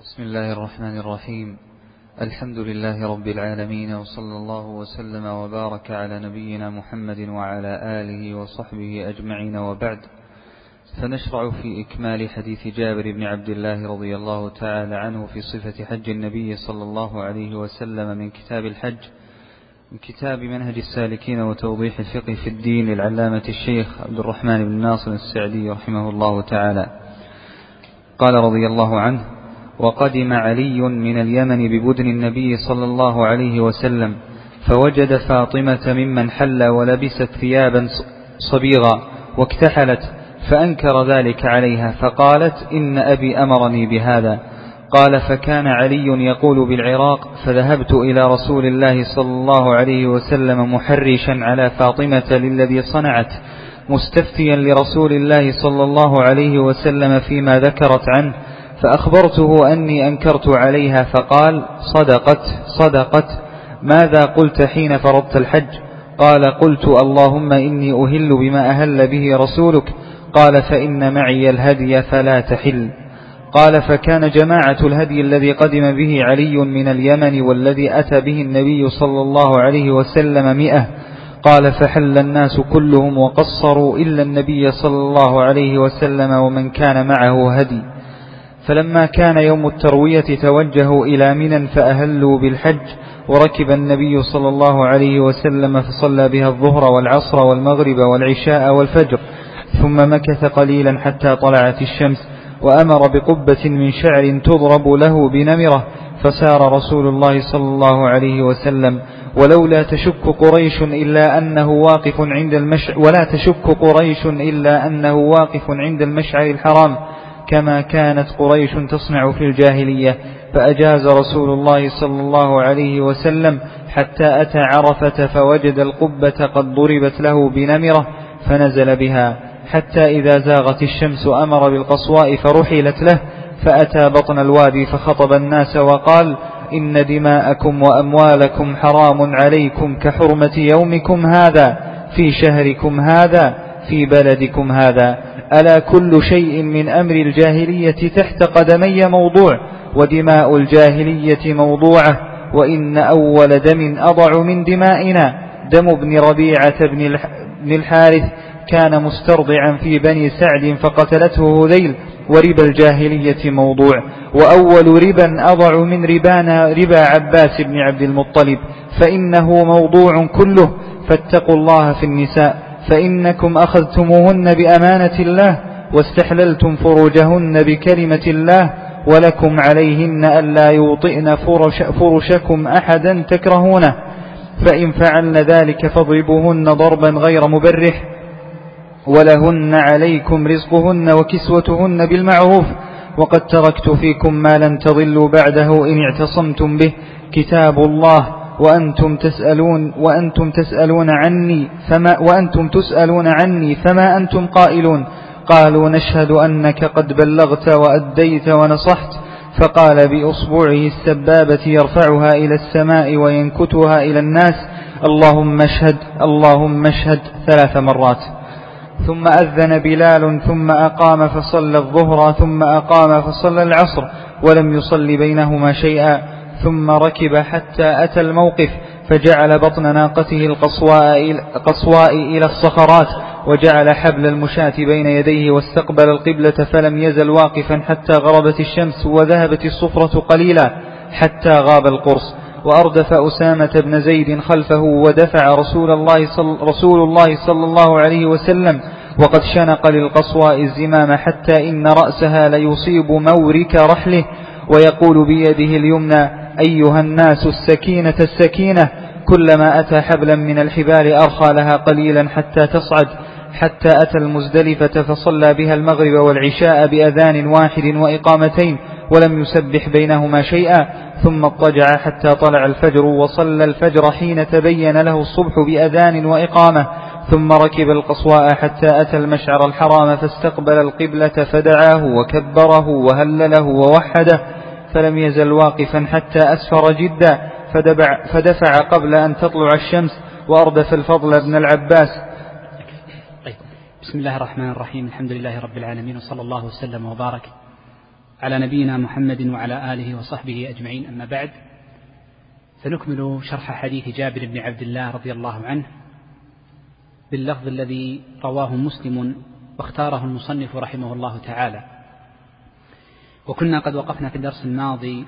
بسم الله الرحمن الرحيم الحمد لله رب العالمين وصلى الله وسلم وبارك على نبينا محمد وعلى آله وصحبه أجمعين وبعد فنشرع في إكمال حديث جابر بن عبد الله رضي الله تعالى عنه في صفة حج النبي صلى الله عليه وسلم من كتاب الحج من كتاب منهج السالكين وتوضيح الفقه في الدين للعلامة الشيخ عبد الرحمن بن ناصر السعدي رحمه الله تعالى قال رضي الله عنه وقدم علي من اليمن ببدن النبي صلى الله عليه وسلم فوجد فاطمة ممن حل ولبست ثيابا صبيغا واكتحلت فأنكر ذلك عليها فقالت إن أبي أمرني بهذا. قال فكان علي يقول بالعراق فذهبت إلى رسول الله صلى الله عليه وسلم محرشا على فاطمة للذي صنعت مستفتيا لرسول الله صلى الله عليه وسلم فيما ذكرت عنه فأخبرته أني أنكرت عليها فقال صدقت صدقت. ماذا قلت حين فرضت الحج؟ قال قلت اللهم إني أهل بما أهل به رسولك. قال فإن معي الهدي فلا تحل. قال فكان جماعة الهدي الذي قدم به علي من اليمن والذي أتى به النبي صلى الله عليه وسلم مئة. قال فحل الناس كلهم وقصروا إلا النبي صلى الله عليه وسلم ومن كان معه هدي. فلما كان يوم التروية توجهوا إلى منى فأهلوا بالحج وركب النبي صلى الله عليه وسلم فصلى بها الظهر والعصر والمغرب والعشاء والفجر ثم مكث قليلا حتى طلعت الشمس وأمر بقبة من شعر تضرب له بنمرة فسار رسول الله صلى الله عليه وسلم. ولولا تشك قريش إلا أنه واقف عند المشعر ولا تشك قريش إلا أنه واقف عند المشعر الحرام. كما كانت قريش تصنع في الجاهلية فأجاز رسول الله صلى الله عليه وسلم حتى أتى عرفة فوجد القبة قد ضربت له بنمرة فنزل بها. حتى إذا زاغت الشمس أمر بالقصواء فرحلت له فأتى بطن الوادي فخطب الناس وقال إن دماءكم وأموالكم حرام عليكم كحرمة يومكم هذا في شهركم هذا في بلدكم هذا. ألا كل شيء من أمر الجاهلية تحت قدمي موضوع ودماء الجاهلية موضوعة وإن أول دم أضع من دمائنا. دم ابن ربيعة بن الحارث كان مسترضعا في بني سعد فقتلته هذيل وربا الجاهلية موضوع. وأول ربا أضع من ربانا ربا عباس بن عبد المطلب فإنه موضوع كله. فاتقوا الله في النساء. فإنكم أخذتموهن بأمانة الله واستحللتم فروجهن بكلمة الله ولكم عليهن ألا يوطئن فرش فرشكم أحدا تكرهونه فإن فعلن ذلك فاضربوهن ضربا غير مبرح ولهن عليكم رزقهن وكسوتهن بالمعروف وقد تركت فيكم ما لن تضلوا بعده إن اعتصمتم به كتاب الله وأنتم تسألون وأنتم تسألون عني فما وأنتم تسألون عني فما أنتم قائلون؟ قالوا نشهد أنك قد بلغت وأديت ونصحت. فقال بأصبعه السبابة يرفعها إلى السماء وينكتها إلى الناس اللهم اشهد اللهم اشهد ثلاث مرات. ثم أذن بلال ثم أقام فصلى الظهر ثم أقام فصلى العصر ولم يصل بينهما شيئا. ثم ركب حتى أتى الموقف فجعل بطن ناقته القصواء إلى الصخرات وجعل حبل المشاة بين يديه واستقبل القبلة فلم يزل واقفا حتى غربت الشمس وذهبت الصفرة قليلا حتى غاب القرص. وأردف أسامة بن زيد خلفه ودفع رسول الله صل رسول الله صلى الله عليه وسلم وقد شنق للقصواء الزمام حتى إن رأسها ليصيب مورك رحله ويقول بيده اليمنى أيها الناس السكينة السكينة كلما أتى حبلا من الحبال أرخى لها قليلا حتى تصعد حتى أتى المزدلفة فصلى بها المغرب والعشاء بأذان واحد وإقامتين ولم يسبح بينهما شيئا ثم اضطجع حتى طلع الفجر وصلى الفجر حين تبين له الصبح بأذان وإقامة ثم ركب القصواء حتى أتى المشعر الحرام فاستقبل القبلة فدعاه وكبره وهلله ووحده فلم يزل واقفا حتى أسفر جدا فدفع, فدفع قبل أن تطلع الشمس وأردف الفضل بن العباس. بسم الله الرحمن الرحيم الحمد لله رب العالمين وصلى الله وسلم وبارك على نبينا محمد وعلى آله وصحبه أجمعين. أما بعد سنكمل شرح حديث جابر بن عبد الله رضي الله عنه. باللفظ الذي رواه مسلم واختاره المصنف رحمه الله تعالى. وكنا قد وقفنا في الدرس الماضي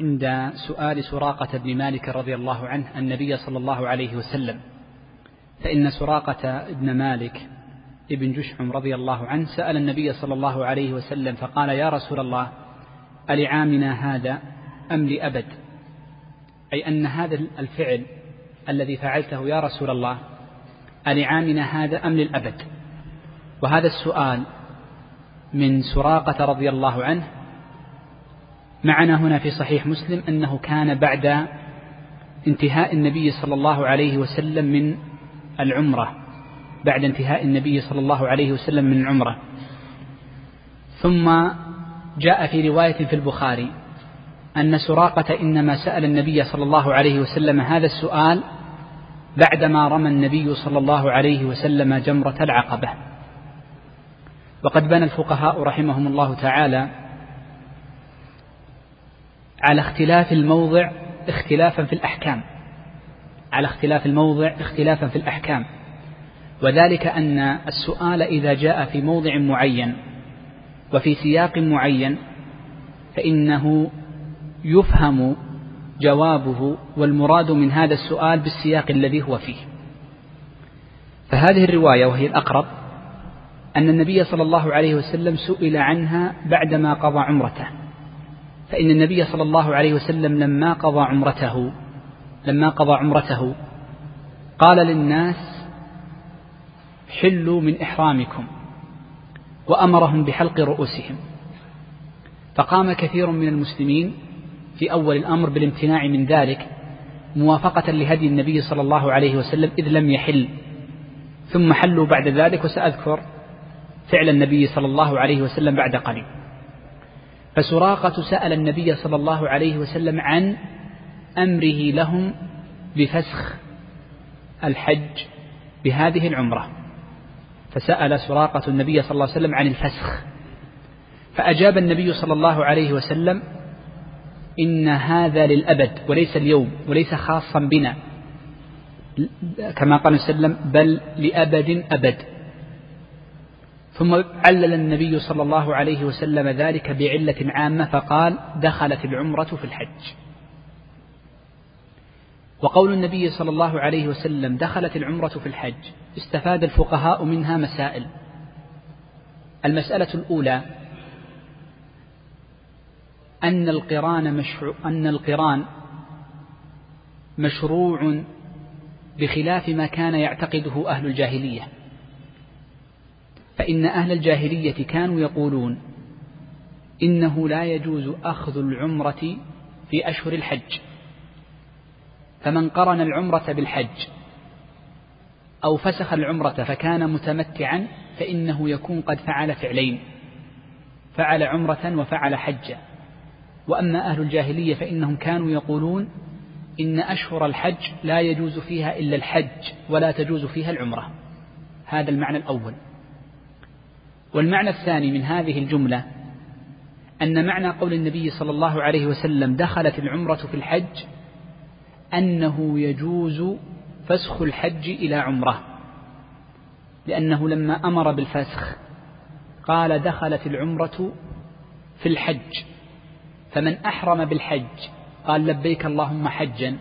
عند سؤال سراقة بن مالك رضي الله عنه النبي صلى الله عليه وسلم. فإن سراقة بن مالك ابن جشعم رضي الله عنه سأل النبي صلى الله عليه وسلم فقال يا رسول الله ألعامنا هذا أم لأبد؟ أي أن هذا الفعل الذي فعلته يا رسول الله ألعامنا هذا أم للأبد؟ وهذا السؤال من سراقة رضي الله عنه. معنا هنا في صحيح مسلم أنه كان بعد انتهاء النبي صلى الله عليه وسلم من العمرة. بعد انتهاء النبي صلى الله عليه وسلم من العمرة. ثم جاء في رواية في البخاري أن سراقة إنما سأل النبي صلى الله عليه وسلم هذا السؤال بعدما رمى النبي صلى الله عليه وسلم جمرة العقبة. وقد بنى الفقهاء رحمهم الله تعالى على اختلاف الموضع اختلافا في الأحكام. على اختلاف الموضع اختلافا في الأحكام. وذلك أن السؤال إذا جاء في موضع معين وفي سياق معين فإنه يفهم جوابه والمراد من هذا السؤال بالسياق الذي هو فيه. فهذه الرواية وهي الأقرب أن النبي صلى الله عليه وسلم سئل عنها بعدما قضى عمرته. فإن النبي صلى الله عليه وسلم لما قضى عمرته لما قضى عمرته قال للناس حلوا من إحرامكم وأمرهم بحلق رؤوسهم. فقام كثير من المسلمين في أول الأمر بالامتناع من ذلك موافقة لهدي النبي صلى الله عليه وسلم إذ لم يحل. ثم حلوا بعد ذلك وسأذكر فعل النبي صلى الله عليه وسلم بعد قليل. فسراقة سأل النبي صلى الله عليه وسلم عن أمره لهم بفسخ الحج بهذه العمرة. فسأل سراقة النبي صلى الله عليه وسلم عن الفسخ. فأجاب النبي صلى الله عليه وسلم إن هذا للأبد وليس اليوم وليس خاصا بنا. كما قال وسلم بل لأبد أبد. ثم علل النبي صلى الله عليه وسلم ذلك بعلة عامة فقال دخلت العمرة في الحج. وقول النبي صلى الله عليه وسلم دخلت العمرة في الحج استفاد الفقهاء منها مسائل. المسألة الأولى أن القرآن مشروع أن القرآن مشروع بخلاف ما كان يعتقده أهل الجاهلية. فإن أهل الجاهلية كانوا يقولون إنه لا يجوز أخذ العمرة في أشهر الحج. فمن قرن العمرة بالحج أو فسخ العمرة فكان متمتعا فإنه يكون قد فعل فعلين فعل عمرة وفعل حجا. وأما أهل الجاهلية فإنهم كانوا يقولون إن أشهر الحج لا يجوز فيها إلا الحج ولا تجوز فيها العمرة. هذا المعنى الأول. والمعنى الثاني من هذه الجملة أن معنى قول النبي صلى الله عليه وسلم دخلت العمرة في الحج أنه يجوز فسخ الحج إلى عمرة. لأنه لما أمر بالفسخ قال دخلت العمرة في الحج. فمن أحرم بالحج قال لبيك اللهم حجا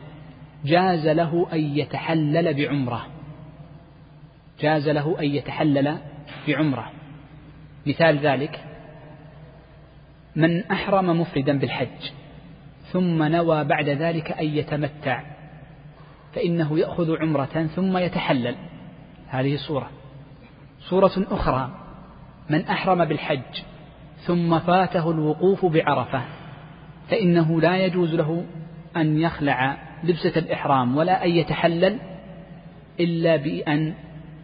جاز له أن يتحلل بعمرة. جاز له أن يتحلل بعمرة. مثال ذلك من أحرم مفردا بالحج ثم نوى بعد ذلك أن يتمتع فإنه يأخذ عمرة ثم يتحلل. هذه صورة. صورة أخرى من أحرم بالحج ثم فاته الوقوف بعرفة. فإنه لا يجوز له أن يخلع لبسة الإحرام ولا أن يتحلل إلا بأن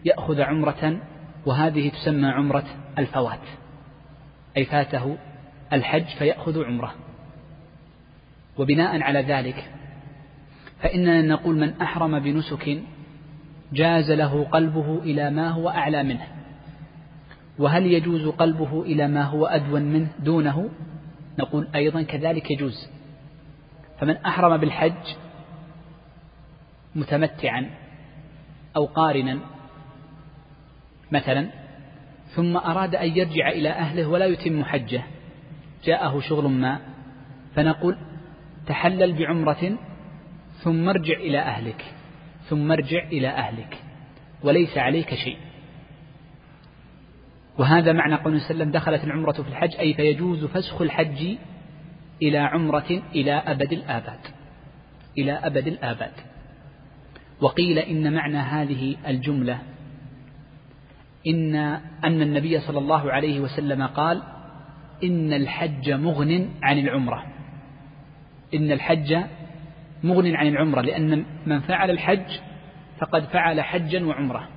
يأخذ عمرة وهذه تسمى عمرة الفوات أي فاته الحج فيأخذ عمرة. وبناء على ذلك فإننا نقول من أحرم بنسك جاز له قلبه إلى ما هو أعلى منه. وهل يجوز قلبه إلى ما هو أدون منه دونه؟ نقول أيضا كذلك يجوز. فمن أحرم بالحج متمتعا أو قارنا مثلا ثم أراد أن يرجع إلى أهله ولا يتم حجه جاءه شغل ما فنقول تحلل بعمرة ثم ارجع إلى أهلك ثم ارجع إلى أهلك وليس عليك شيء. وهذا معنى قول وسلم دخلت العمرة في الحج أي فيجوز فسخ الحج إلى عمرة إلى أبد الآباد. إلى أبد الآباد. وقيل إن معنى هذه الجملة إن أن النبي صلى الله عليه وسلم قال إن الحج مغن عن العمرة. إن الحج مغن عن العمرة لأن من فعل الحج فقد فعل حجا وعمرة.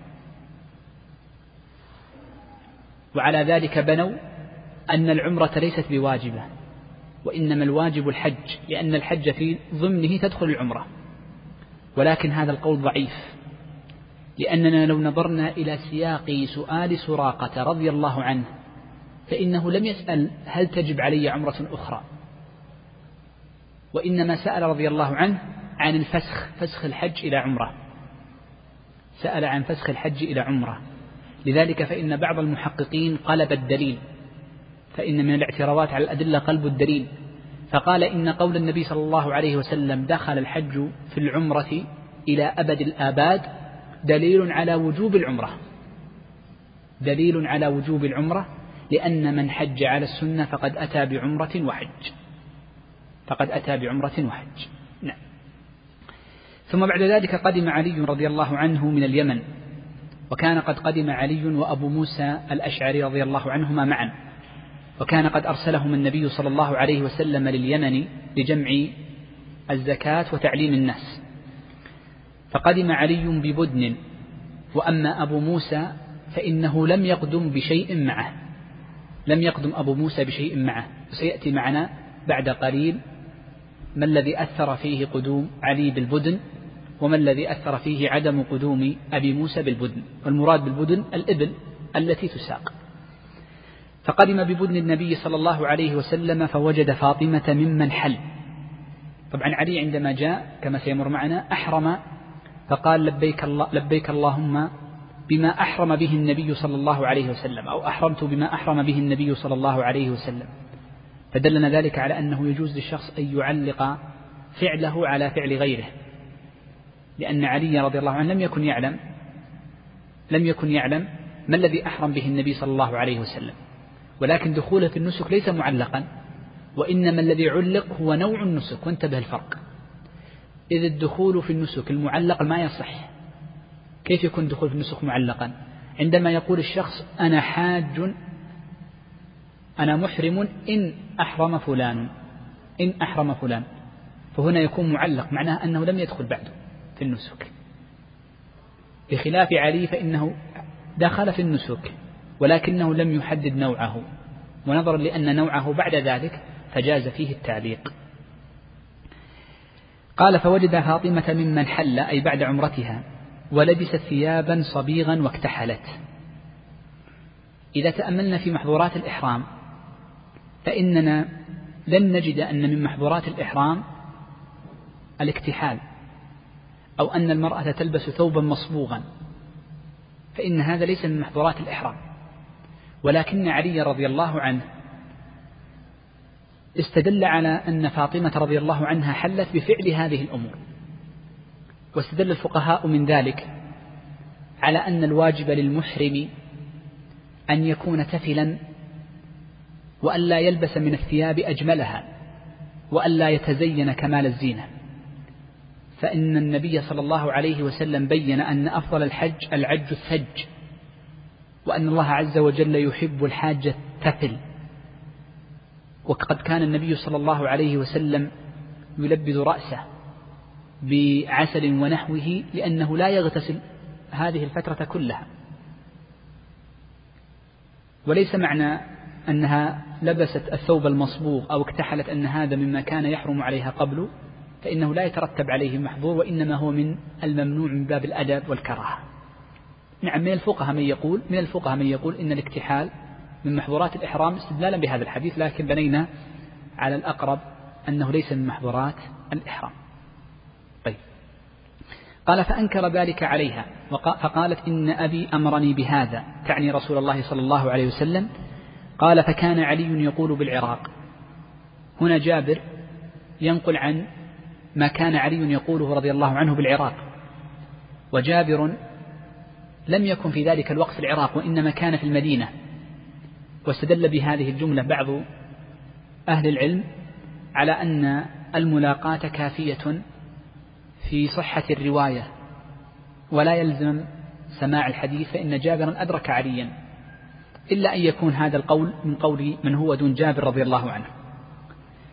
وعلى ذلك بنوا أن العمرة ليست بواجبة وإنما الواجب الحج لأن الحج في ضمنه تدخل العمرة. ولكن هذا القول ضعيف لأننا لو نظرنا إلى سياق سؤال سراقة رضي الله عنه فإنه لم يسأل هل تجب علي عمرة أخرى. وإنما سأل رضي الله عنه عن الفسخ فسخ الحج إلى عمرة. سأل عن فسخ الحج إلى عمرة. لذلك فإن بعض المحققين قلب الدليل فإن من الاعتراضات على الأدلة قلب الدليل. فقال إن قول النبي صلى الله عليه وسلم دخل الحج في العمرة إلى أبد الآباد دليل على وجوب العمرة. دليل على وجوب العمرة لأن من حج على السنة فقد أتى بعمرة وحج. فقد أتى بعمرة وحج. نعم. ثم بعد ذلك قدم علي رضي الله عنه من اليمن. وكان قد قدم علي وأبو موسى الأشعري رضي الله عنهما معا. وكان قد أرسلهما النبي صلى الله عليه وسلم لليمن لجمع الزكاة وتعليم الناس. فقدم علي ببدن وأما أبو موسى فإنه لم يقدم بشيء معه. لم يقدم أبو موسى بشيء معه. وسيأتي معنا بعد قليل ما الذي أثر فيه قدوم علي بالبدن. وما الذي أثر فيه عدم قدوم أبي موسى بالبدن؟ والمراد بالبدن الإبل التي تساق. فقدم ببدن النبي صلى الله عليه وسلم فوجد فاطمة ممن حل. طبعا علي عندما جاء كما سيمر معنا أحرم فقال لبيك, الله لبيك اللهم بما أحرم به النبي صلى الله عليه وسلم أو أحرمت بما أحرم به النبي صلى الله عليه وسلم. فدلنا ذلك على أنه يجوز للشخص أن يعلق فعله على فعل غيره. لأن علي رضي الله عنه لم يكن يعلم لم يكن يعلم ما الذي أحرم به النبي صلى الله عليه وسلم. ولكن دخوله في النسك ليس معلقا وإنما الذي علق هو نوع النسك وانتبه الفرق. إذ الدخول في النسك المعلق ما يصح. كيف يكون دخول في النسك معلقا؟ عندما يقول الشخص أنا حاج أنا محرم إن أحرم فلان إن أحرم فلان فهنا يكون معلق معناه أنه لم يدخل بعده. في النسك. بخلاف علي فإنه دخل في النسك ولكنه لم يحدد نوعه ونظرا لأن نوعه بعد ذلك فجاز فيه التعليق. قال فوجد فاطمة ممن حل أي بعد عمرتها ولبست ثيابا صبيغا واكتحلت. إذا تأملنا في محظورات الإحرام فإننا لن نجد أن من محظورات الإحرام الاكتحال. أو أن المرأة تلبس ثوبا مصبوغا فإن هذا ليس من محظورات الإحرام. ولكن علي رضي الله عنه استدل على أن فاطمة رضي الله عنها حلت بفعل هذه الأمور. واستدل الفقهاء من ذلك على أن الواجب للمحرم أن يكون تفلا وألا يلبس من الثياب أجملها وألا يتزين كمال الزينة. فإن النبي صلى الله عليه وسلم بين أن أفضل الحج العج الثج وأن الله عز وجل يحب الحاج التفل. وقد كان النبي صلى الله عليه وسلم يلبد رأسه بعسل ونحوه لأنه لا يغتسل هذه الفترة كلها. وليس معنى أنها لبست الثوب المصبوغ أو اكتحلت أن هذا مما كان يحرم عليها قبل فإنه لا يترتب عليه محظور وإنما هو من الممنوع من باب الأدب والكراهة. نعم من الفقهاء من يقول من الفقهاء من يقول إن الاكتحال من محظورات الإحرام استدلالا بهذا الحديث لكن بنينا على الأقرب أنه ليس من محظورات الإحرام. طيب. قال فأنكر ذلك عليها فقالت إن أبي أمرني بهذا تعني رسول الله صلى الله عليه وسلم. قال فكان علي يقول بالعراق. هنا جابر ينقل عن ما كان علي يقوله رضي الله عنه بالعراق. وجابر لم يكن في ذلك الوقت في العراق وإنما كان في المدينة. واستدل بهذه الجملة بعض أهل العلم على أن الملاقاة كافية في صحة الرواية. ولا يلزم سماع الحديث فإن جابرا أدرك عليا. إلا أن يكون هذا القول من قول من هو دون جابر رضي الله عنه.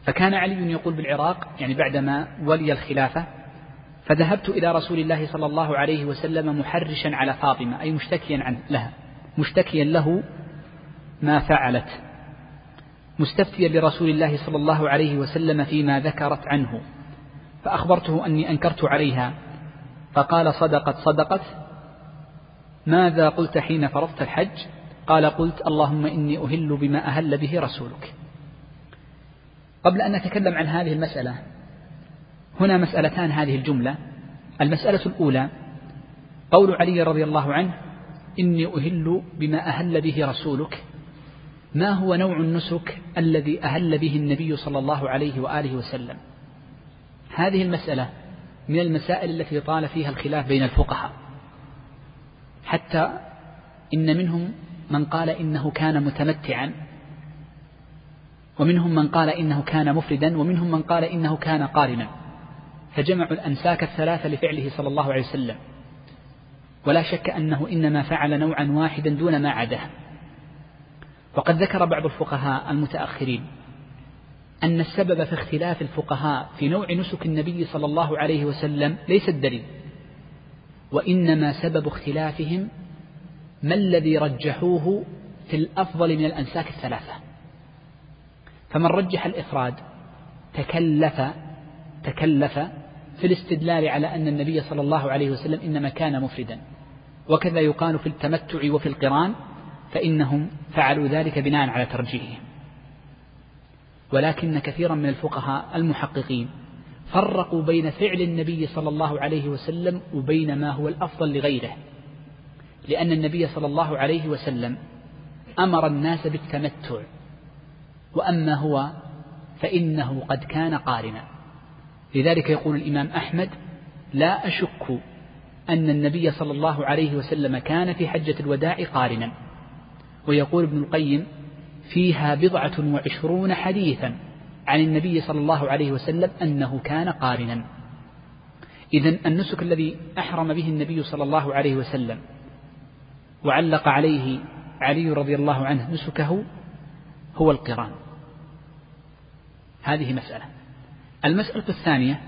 فكان علي يقول بالعراق يعني بعدما ولي الخلافة فذهبت إلى رسول الله صلى الله عليه وسلم محرشا على فاطمة أي مشتكيا عن لها مشتكيا له ما فعلت. مستفتيا لرسول الله صلى الله عليه وسلم فيما ذكرت عنه. فأخبرته أني أنكرت عليها فقال صدقت صدقت. ماذا قلت حين فرضت الحج؟ قال قلت اللهم إني أهل بما أهل به رسولك. قبل أن نتكلم عن هذه المسألة هنا مسألتان هذه الجملة. المسألة الأولى قول علي رضي الله عنه إني أهل بما أهل به رسولك. ما هو نوع النسك الذي أهل به النبي صلى الله عليه وآله وسلم؟ هذه المسألة من المسائل التي طال فيها الخلاف بين الفقهاء. حتى إن منهم من قال إنه كان متمتعا ومنهم من قال إنه كان مفردا ومنهم من قال إنه كان قارنا. فجمعوا الأنساك الثلاثة لفعله صلى الله عليه وسلم. ولا شك أنه إنما فعل نوعا واحدا دون ما عداه. وقد ذكر بعض الفقهاء المتأخرين أن السبب في اختلاف الفقهاء في نوع نسك النبي صلى الله عليه وسلم ليس الدليل وإنما سبب اختلافهم ما الذي رجحوه في الأفضل من الأنساك الثلاثة. فمن رجح الإفراد تكلف تكلف في الاستدلال على أن النبي صلى الله عليه وسلم إنما كان مفردا. وكذا يقال في التمتع وفي القران فإنهم فعلوا ذلك بناء على ترجيحهم. ولكن كثيرا من الفقهاء المحققين فرقوا بين فعل النبي صلى الله عليه وسلم وبين ما هو الأفضل لغيره. لأن النبي صلى الله عليه وسلم أمر الناس بالتمتع وأما هو فإنه قد كان قارنا. لذلك يقول الإمام أحمد لا أشك أن النبي صلى الله عليه وسلم كان في حجة الوداع قارنا. ويقول ابن القيم فيها بضعة وعشرون حديثا عن النبي صلى الله عليه وسلم أنه كان قارنا. إذا النسك الذي أحرم به النبي صلى الله عليه وسلم وعلق عليه علي رضي الله عنه نسكه هو القران. هذه مسألة. المسألة الثانية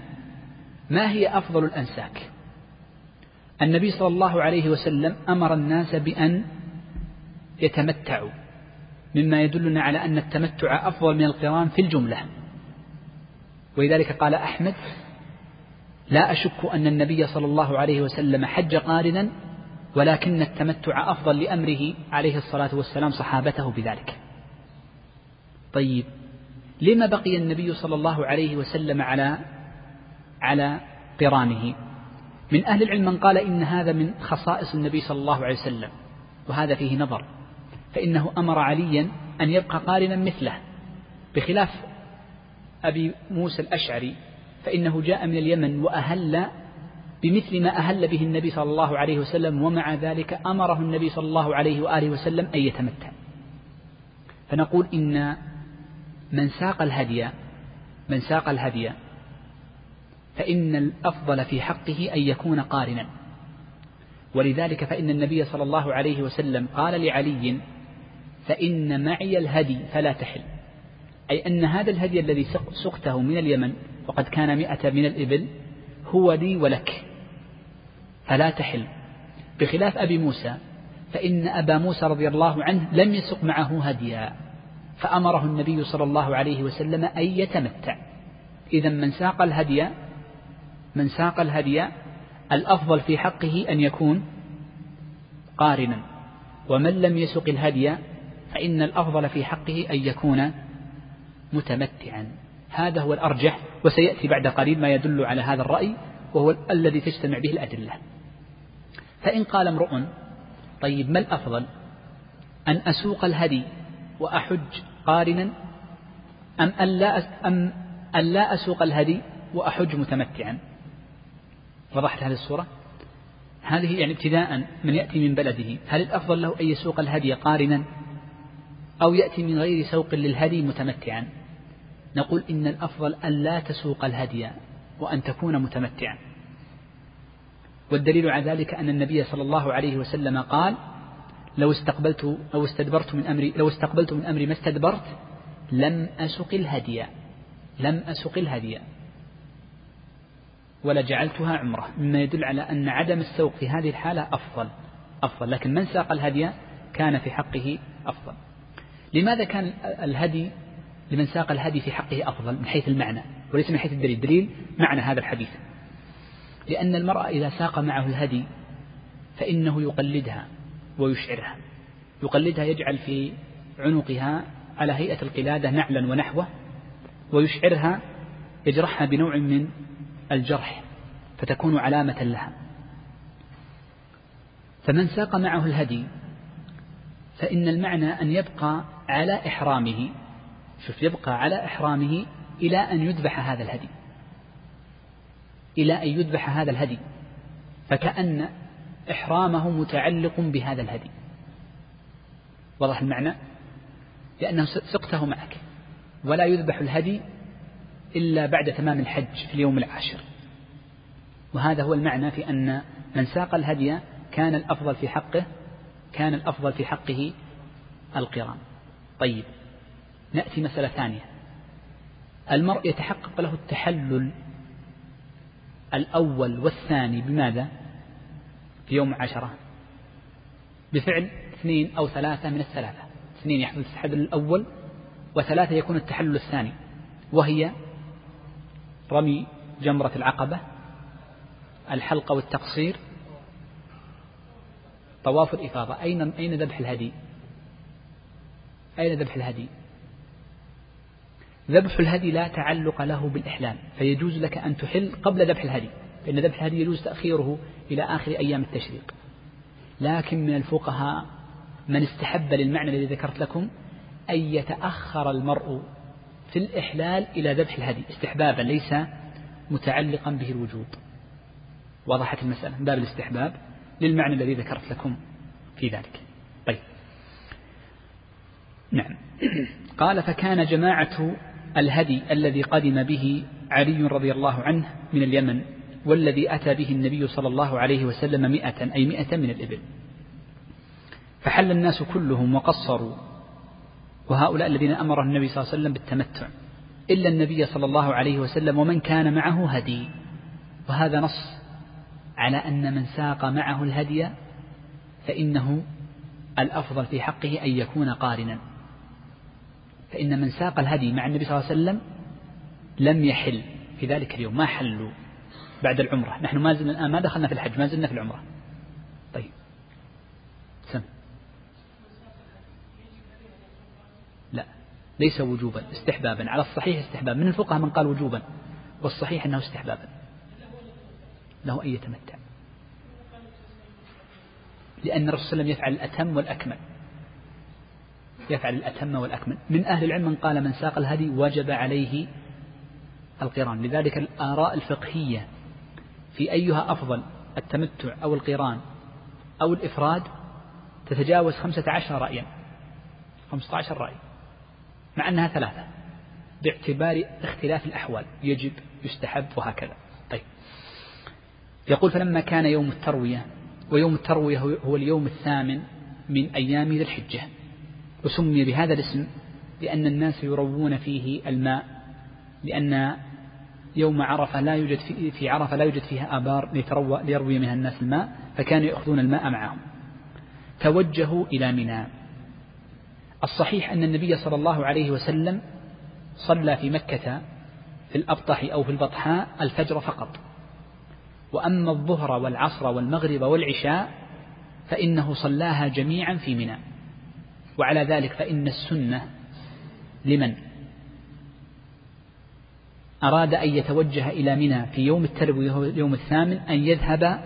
ما هي أفضل الأنساك؟ النبي صلى الله عليه وسلم أمر الناس بأن يتمتعوا مما يدلنا على أن التمتع أفضل من القران في الجملة. ولذلك قال أحمد لا أشك أن النبي صلى الله عليه وسلم حج قارنا ولكن التمتع أفضل لأمره عليه الصلاة والسلام صحابته بذلك. طيب لما بقي النبي صلى الله عليه وسلم على على قرانه؟ من أهل العلم من قال إن هذا من خصائص النبي صلى الله عليه وسلم وهذا فيه نظر فإنه أمر عليا أن يبقى قارنا مثله بخلاف أبي موسى الأشعري فإنه جاء من اليمن وأهل بمثل ما أهل به النبي صلى الله عليه وسلم ومع ذلك أمره النبي صلى الله عليه وآله وسلم أن يتمتع. فنقول إن من ساق الهدي من ساق الهدي. فإن الأفضل في حقه أن يكون قارنا. ولذلك فإن النبي صلى الله عليه وسلم قال لعلي فإن معي الهدي فلا تحل. أي أن هذا الهدي الذي سقته من اليمن وقد كان مئة من الإبل هو لي ولك. فلا تحل. بخلاف أبي موسى فإن أبا موسى رضي الله عنه لم يسق معه هديا. فأمره النبي صلى الله عليه وسلم أن يتمتع. إذا من ساق الهدي من ساق الهدي الأفضل في حقه أن يكون قارنا. ومن لم يسق الهدي فإن الأفضل في حقه أن يكون متمتعا. هذا هو الأرجح وسيأتي بعد قليل ما يدل على هذا الرأي وهو الذي تجتمع به الأدلة. فإن قال امرؤ طيب ما الأفضل؟ أن أسوق الهدي وأحج قارنا أم ألا أم ألا أسوق الهدي وأحج متمتعا. وضحت هذه الصورة؟ هذه يعني ابتداء من يأتي من بلده. هل الأفضل له أن يسوق الهدي قارنا أو يأتي من غير سوق للهدي متمتعا؟ نقول إن الأفضل أن لا تسوق الهدي وأن تكون متمتعا. والدليل على ذلك أن النبي صلى الله عليه وسلم قال لو استقبلت أو استدبرت من أمري لو استقبلت من أمري ما استدبرت لم أسق الهدي لم أسق الهدي ولجعلتها عمرة. مما يدل على أن عدم السوق في هذه الحالة أفضل أفضل. لكن من ساق الهدي كان في حقه أفضل. لماذا كان الهدي لمن ساق الهدي في حقه أفضل من حيث المعنى؟ وليس من حيث الدليل. الدليل معنى هذا الحديث. لأن المرأة إذا ساق معه الهدي فإنه يقلدها. ويشعرها. يقلدها يجعل في عنقها على هيئة القلادة نعلا ونحوه ويشعرها يجرحها بنوع من الجرح فتكون علامة لها. فمن ساق معه الهدي فإن المعنى أن يبقى على إحرامه شوف يبقى على إحرامه إلى أن يذبح هذا الهدي. إلى أن يذبح هذا الهدي. فكأن إحرامه متعلق بهذا الهدي. واضح المعنى؟ لأنه سقته معك. ولا يذبح الهدي إلا بعد تمام الحج في اليوم العاشر. وهذا هو المعنى في أن من ساق الهدي كان الأفضل في حقه كان الأفضل في حقه القران. طيب نأتي مسألة ثانية. المرء يتحقق له التحلل الأول والثاني بماذا؟ في يوم عشرة. بفعل اثنين أو ثلاثة من الثلاثة. اثنين يحدث التحلل الأول وثلاثة يكون التحلل الثاني. وهي رمي جمرة العقبة الحلقة والتقصير طواف الإفاضة. أين أين ذبح الهدي؟ أين ذبح الهدي؟ ذبح الهدي لا تعلق له بالإحلال فيجوز لك أن تحل قبل ذبح الهدي. فإن ذبح الهدي يجوز تأخيره إلى آخر أيام التشريق. لكن من الفقهاء من استحب للمعنى الذي ذكرت لكم أن يتأخر المرء في الإحلال إلى ذبح الهدي استحبابا ليس متعلقا به الوجوب. وضحت المسألة من باب الاستحباب للمعنى الذي ذكرت لكم في ذلك. طيب. نعم. قال فكان جماعة الهدي الذي قدم به علي رضي الله عنه من اليمن والذي أتى به النبي صلى الله عليه وسلم مئة أي مئة من الإبل. فحل الناس كلهم وقصروا. وهؤلاء الذين أمر النبي صلى الله عليه وسلم بالتمتع. إلا النبي صلى الله عليه وسلم ومن كان معه هدي. وهذا نص على أن من ساق معه الهدي فإنه الأفضل في حقه أن يكون قارنا. فإن من ساق الهدي مع النبي صلى الله عليه وسلم لم يحل في ذلك اليوم. ما حلوا؟ بعد العمرة. نحن ما زلنا الآن ما دخلنا في الحج ما زلنا في العمرة. طيب. سم. لا. ليس وجوبا استحبابا. على الصحيح استحبابا. من الفقهاء من قال وجوبا؟ والصحيح أنه استحبابا. له أن يتمتع. لأن الرسول صلى الله عليه وسلم يفعل الأتم والأكمل. يفعل الأتم والأكمل. من أهل العلم من قال من ساق الهدي وجب عليه القران. لذلك الآراء الفقهية في أيها أفضل التمتع أو القران أو الإفراد تتجاوز خمسة عشر رأيا. خمسة عشر رأي. مع أنها ثلاثة. باعتبار اختلاف الأحوال. يجب يستحب وهكذا. طيب. يقول فلما كان يوم التروية ويوم التروية هو اليوم الثامن من أيام ذي الحجة وسمي بهذا الاسم لأن الناس يروون فيه الماء لأن يوم عرفة لا يوجد في, في عرفة لا يوجد فيها آبار ليتروى ليروي منها الناس الماء فكانوا يأخذون الماء معهم. توجهوا إلى منى. الصحيح أن النبي صلى الله عليه وسلم صلى في مكة في الأبطح أو في البطحاء الفجر فقط. وأما الظهر والعصر والمغرب والعشاء فإنه صلاها جميعا في منى. وعلى ذلك فإن السنة لمن؟ أراد أن يتوجه إلى منى في يوم التروية وهو اليوم الثامن أن يذهب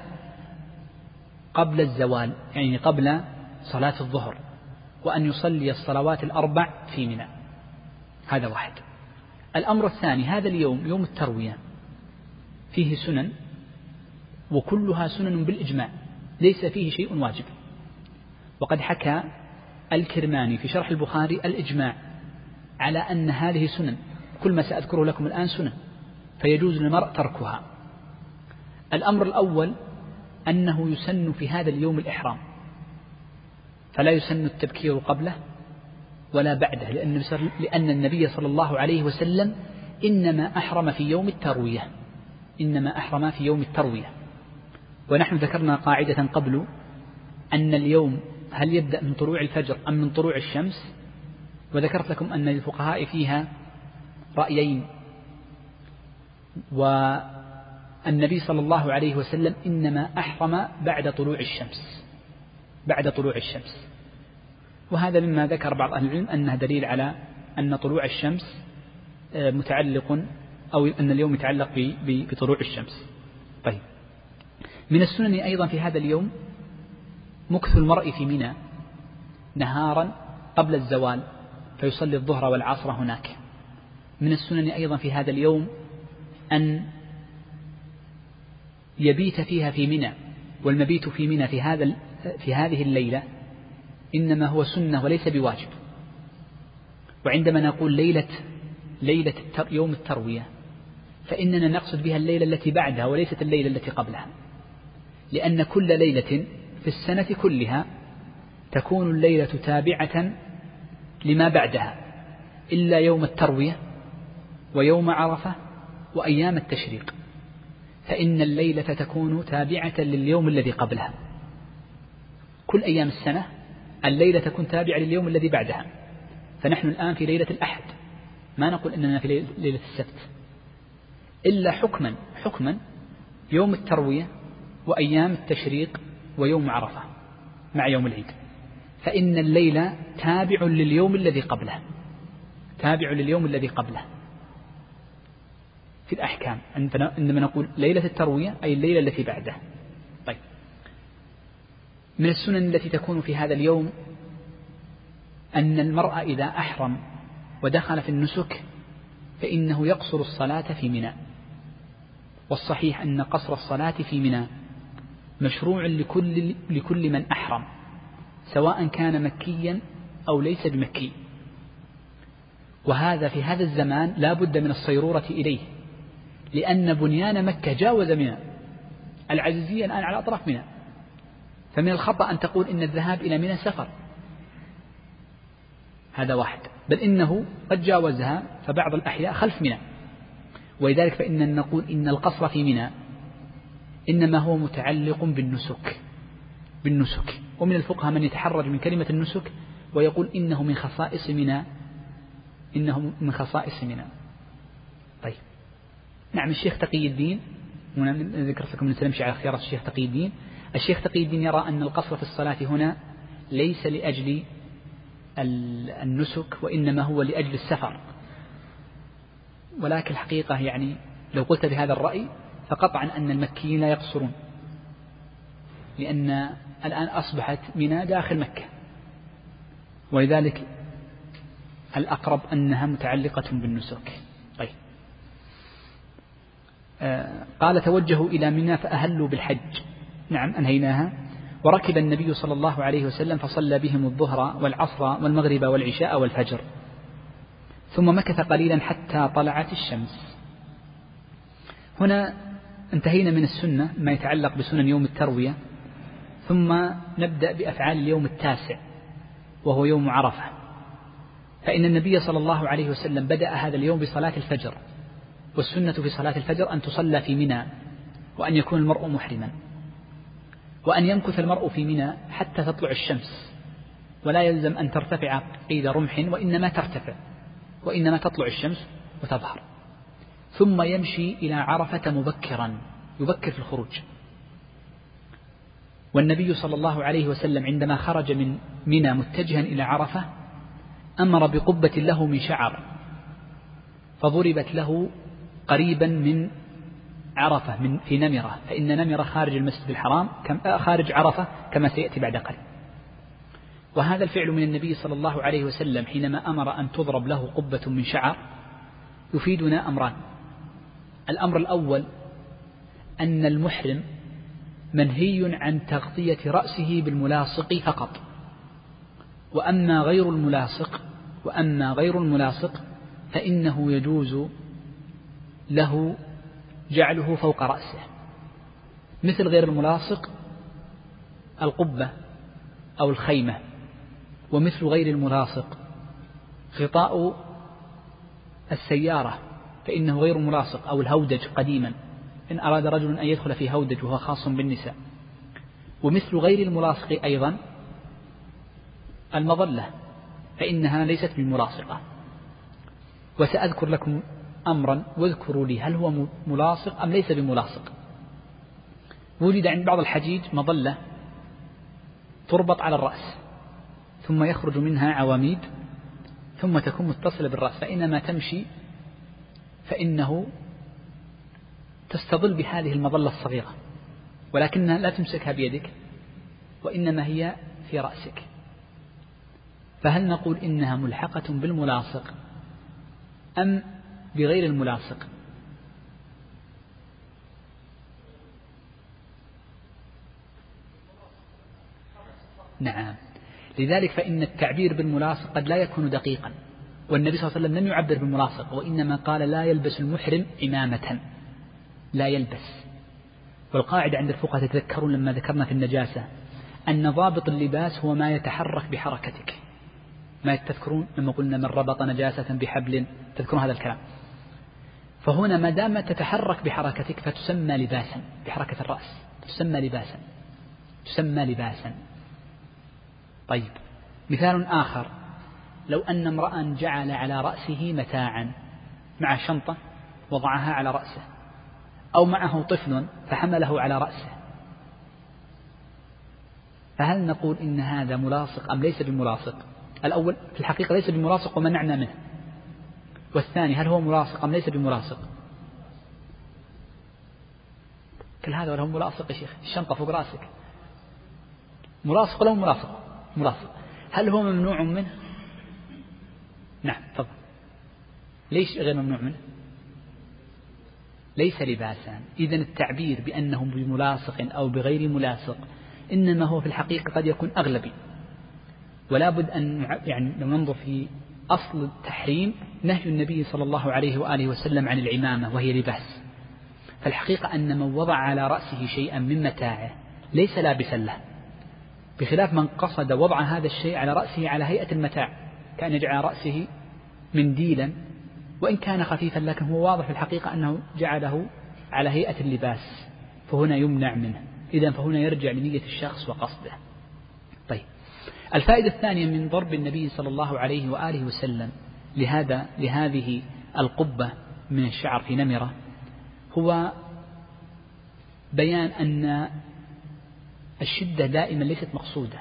قبل الزوال يعني قبل صلاة الظهر وأن يصلي الصلوات الأربع في منى. هذا واحد. الأمر الثاني هذا اليوم يوم التروية فيه سنن وكلها سنن بالإجماع ليس فيه شيء واجب. وقد حكى الكرماني في شرح البخاري الإجماع على أن هذه سنن كل ما سأذكره لكم الآن سنن فيجوز للمرء تركها. الأمر الأول أنه يسن في هذا اليوم الإحرام فلا يسن التبكير قبله ولا بعده لأن, لأن النبي صلى الله عليه وسلم إنما أحرم في يوم التروية إنما أحرم في يوم التروية. ونحن ذكرنا قاعدة قبل أن اليوم هل يبدأ من طلوع الفجر أم من طلوع الشمس وذكرت لكم أن للفقهاء فيها رأيين. والنبي صلى الله عليه وسلم إنما أحرم بعد طلوع الشمس بعد طلوع الشمس. وهذا مما ذكر بعض أهل العلم أنه دليل على أن طلوع الشمس آه، متعلق أو أن اليوم يتعلق بطلوع الشمس. طيب. من السنن أيضا في هذا اليوم مكث المرء في منى نهارا قبل الزوال فيصلي الظهر والعصر هناك. من السنن أيضا في هذا اليوم أن يبيت فيها في منى والمبيت في منى في هذا في هذه الليلة إنما هو سنة وليس بواجب. وعندما نقول ليلة ليلة يوم التروية فإننا نقصد بها الليلة التي بعدها وليست الليلة التي قبلها. لأن كل ليلة في السنة كلها تكون الليلة تابعة لما بعدها إلا يوم التروية ويوم عرفة وأيام التشريق فإن الليلة تكون تابعة لليوم الذي قبلها. كل أيام السنة الليلة تكون تابعة لليوم الذي بعدها. فنحن الآن في ليلة الأحد ما نقول إننا في ليلة السبت. إلا حكما حكما يوم التروية وأيام التشريق ويوم عرفة مع يوم العيد. فإن الليل تابع لليوم الذي قبله تابع لليوم الذي قبله في الأحكام. عندما نقول ليلة التروية أي الليلة التي بعده. طيب. من السنن التي تكون في هذا اليوم أن المرأة إذا أحرم ودخل في النسك فإنه يقصر الصلاة في منى. والصحيح أن قصر الصلاة في منى مشروع لكل, لكل من أحرم سواء كان مكيا أو ليس بمكي. وهذا في هذا الزمان لا بد من الصيرورة إليه. لأن بنيان مكة جاوز منى العزيزية الآن على أطراف منى فمن الخطأ أن تقول إن الذهاب إلى منى سفر. هذا واحد. بل إنه قد جاوزها فبعض الأحياء خلف منى. ولذلك فإننا نقول إن القصر في منى إنما هو متعلق بالنسك. بالنسك. ومن الفقهاء من يتحرج من كلمة النسك ويقول إنه من خصائص منى. إنه من خصائص منى. نعم الشيخ تقي الدين. ذكرت لكم سنمشي على اختيارات الشيخ تقي الدين. الشيخ تقي الدين يرى أن القصر في الصلاة هنا ليس لأجل النسك وإنما هو لأجل السفر. ولكن الحقيقة يعني لو قلت بهذا الرأي فقطعا أن المكيين لا يقصرون. لأن الآن أصبحت منى داخل مكة. ولذلك الأقرب أنها متعلقة بالنسك. قال توجهوا إلى منى فأهلوا بالحج. نعم أنهيناها. وركب النبي صلى الله عليه وسلم فصلى بهم الظهر والعصر والمغرب والعشاء والفجر. ثم مكث قليلا حتى طلعت الشمس. هنا انتهينا من السنة ما يتعلق بسنن يوم التروية. ثم نبدأ بأفعال اليوم التاسع وهو يوم عرفة. فإن النبي صلى الله عليه وسلم بدأ هذا اليوم بصلاة الفجر. والسنة في صلاة الفجر أن تصلى في منى وأن يكون المرء محرما وأن يمكث المرء في منى حتى تطلع الشمس ولا يلزم أن ترتفع قيد رمح وإنما ترتفع وإنما تطلع الشمس وتظهر ثم يمشي إلى عرفة مبكرا يبكر في الخروج. والنبي صلى الله عليه وسلم عندما خرج من منى متجها إلى عرفة أمر بقبة له من شعر فضربت له قريبا من عرفة من في نمرة. فإن نمرة خارج المسجد الحرام آه، خارج عرفة كما سيأتي بعد قليل وهذا الفعل من النبي صلى الله عليه وسلم حينما أمر أن تضرب له قبة من شعر يفيدنا أمران. الأمر الأول أن المحرم منهي عن تغطية رأسه بالملاصق فقط. وأما غير الملاصق وأما غير الملاصق فإنه يجوز له جعله فوق رأسه. مثل غير الملاصق القبة أو الخيمة ومثل غير الملاصق غطاء السيارة فإنه غير ملاصق أو الهودج قديما. إن أراد رجل أن يدخل في هودج وهو خاص بالنساء. ومثل غير الملاصق أيضا المظلة فإنها ليست بملاصقة وسأذكر لكم أمرا واذكروا لي هل هو ملاصق أم ليس بملاصق. وجد عند بعض الحجيج مظلة تربط على الرأس ثم يخرج منها عواميد ثم تكون متصلة بالرأس فإنما تمشي فإنه تستظل بهذه المظلة الصغيرة ولكنها لا تمسكها بيدك وإنما هي في رأسك. فهل نقول إنها ملحقة بالملاصق أم بغير الملاصق. نعم. لذلك فإن التعبير بالملاصق قد لا يكون دقيقا والنبي صلى الله عليه وسلم لم يعبر بالملاصق وإنما قال لا يلبس المحرم إمامة. لا يلبس. والقاعدة عند الفقهاء تتذكرون لما ذكرنا في النجاسة أن ضابط اللباس هو ما يتحرك بحركتك. ما تذكرون لما قلنا من ربط نجاسة بحبل. تذكرون هذا الكلام. فهنا ما دام تتحرك بحركتك فتسمى لباسا بحركة الرأس تسمى لباسا تسمى لباسا. طيب مثال آخر. لو أن امرأ جعل على رأسه متاعا مع شنطة وضعها على رأسه أو معه طفل فحمله على رأسه فهل نقول إن هذا ملاصق أم ليس بملاصق؟ الأول في الحقيقة ليس بملاصق ومنعنا منه. والثاني هل هو ملاصق أم ليس بملاصق؟ كل هذا ولا هو ملاصق يا شيخ؟ الشنطة فوق رأسك. ملاصق ولا ملاصق؟ ملاصق. هل هو ممنوع منه؟ نعم تفضل. ليش غير ممنوع منه؟ ليس لباسا. إذا التعبير بأنه بملاصق أو بغير ملاصق إنما هو في الحقيقة قد يكون أغلبي. ولا بد أن يعني لو ننظر في أصل التحريم نهي النبي صلى الله عليه وآله وسلم عن العمامة وهي لباس. فالحقيقة أن من وضع على رأسه شيئا من متاعه ليس لابسا له. بخلاف من قصد وضع هذا الشيء على رأسه على هيئة المتاع كأن يجعل رأسه منديلا وإن كان خفيفا لكن هو واضح في الحقيقة أنه جعله على هيئة اللباس فهنا يمنع منه. إذا فهنا يرجع لنية الشخص وقصده. الفائدة الثانية من ضرب النبي صلى الله عليه وآله وسلم لهذا لهذه القبة من الشعر في نمرة هو بيان أن الشدة دائما ليست مقصودة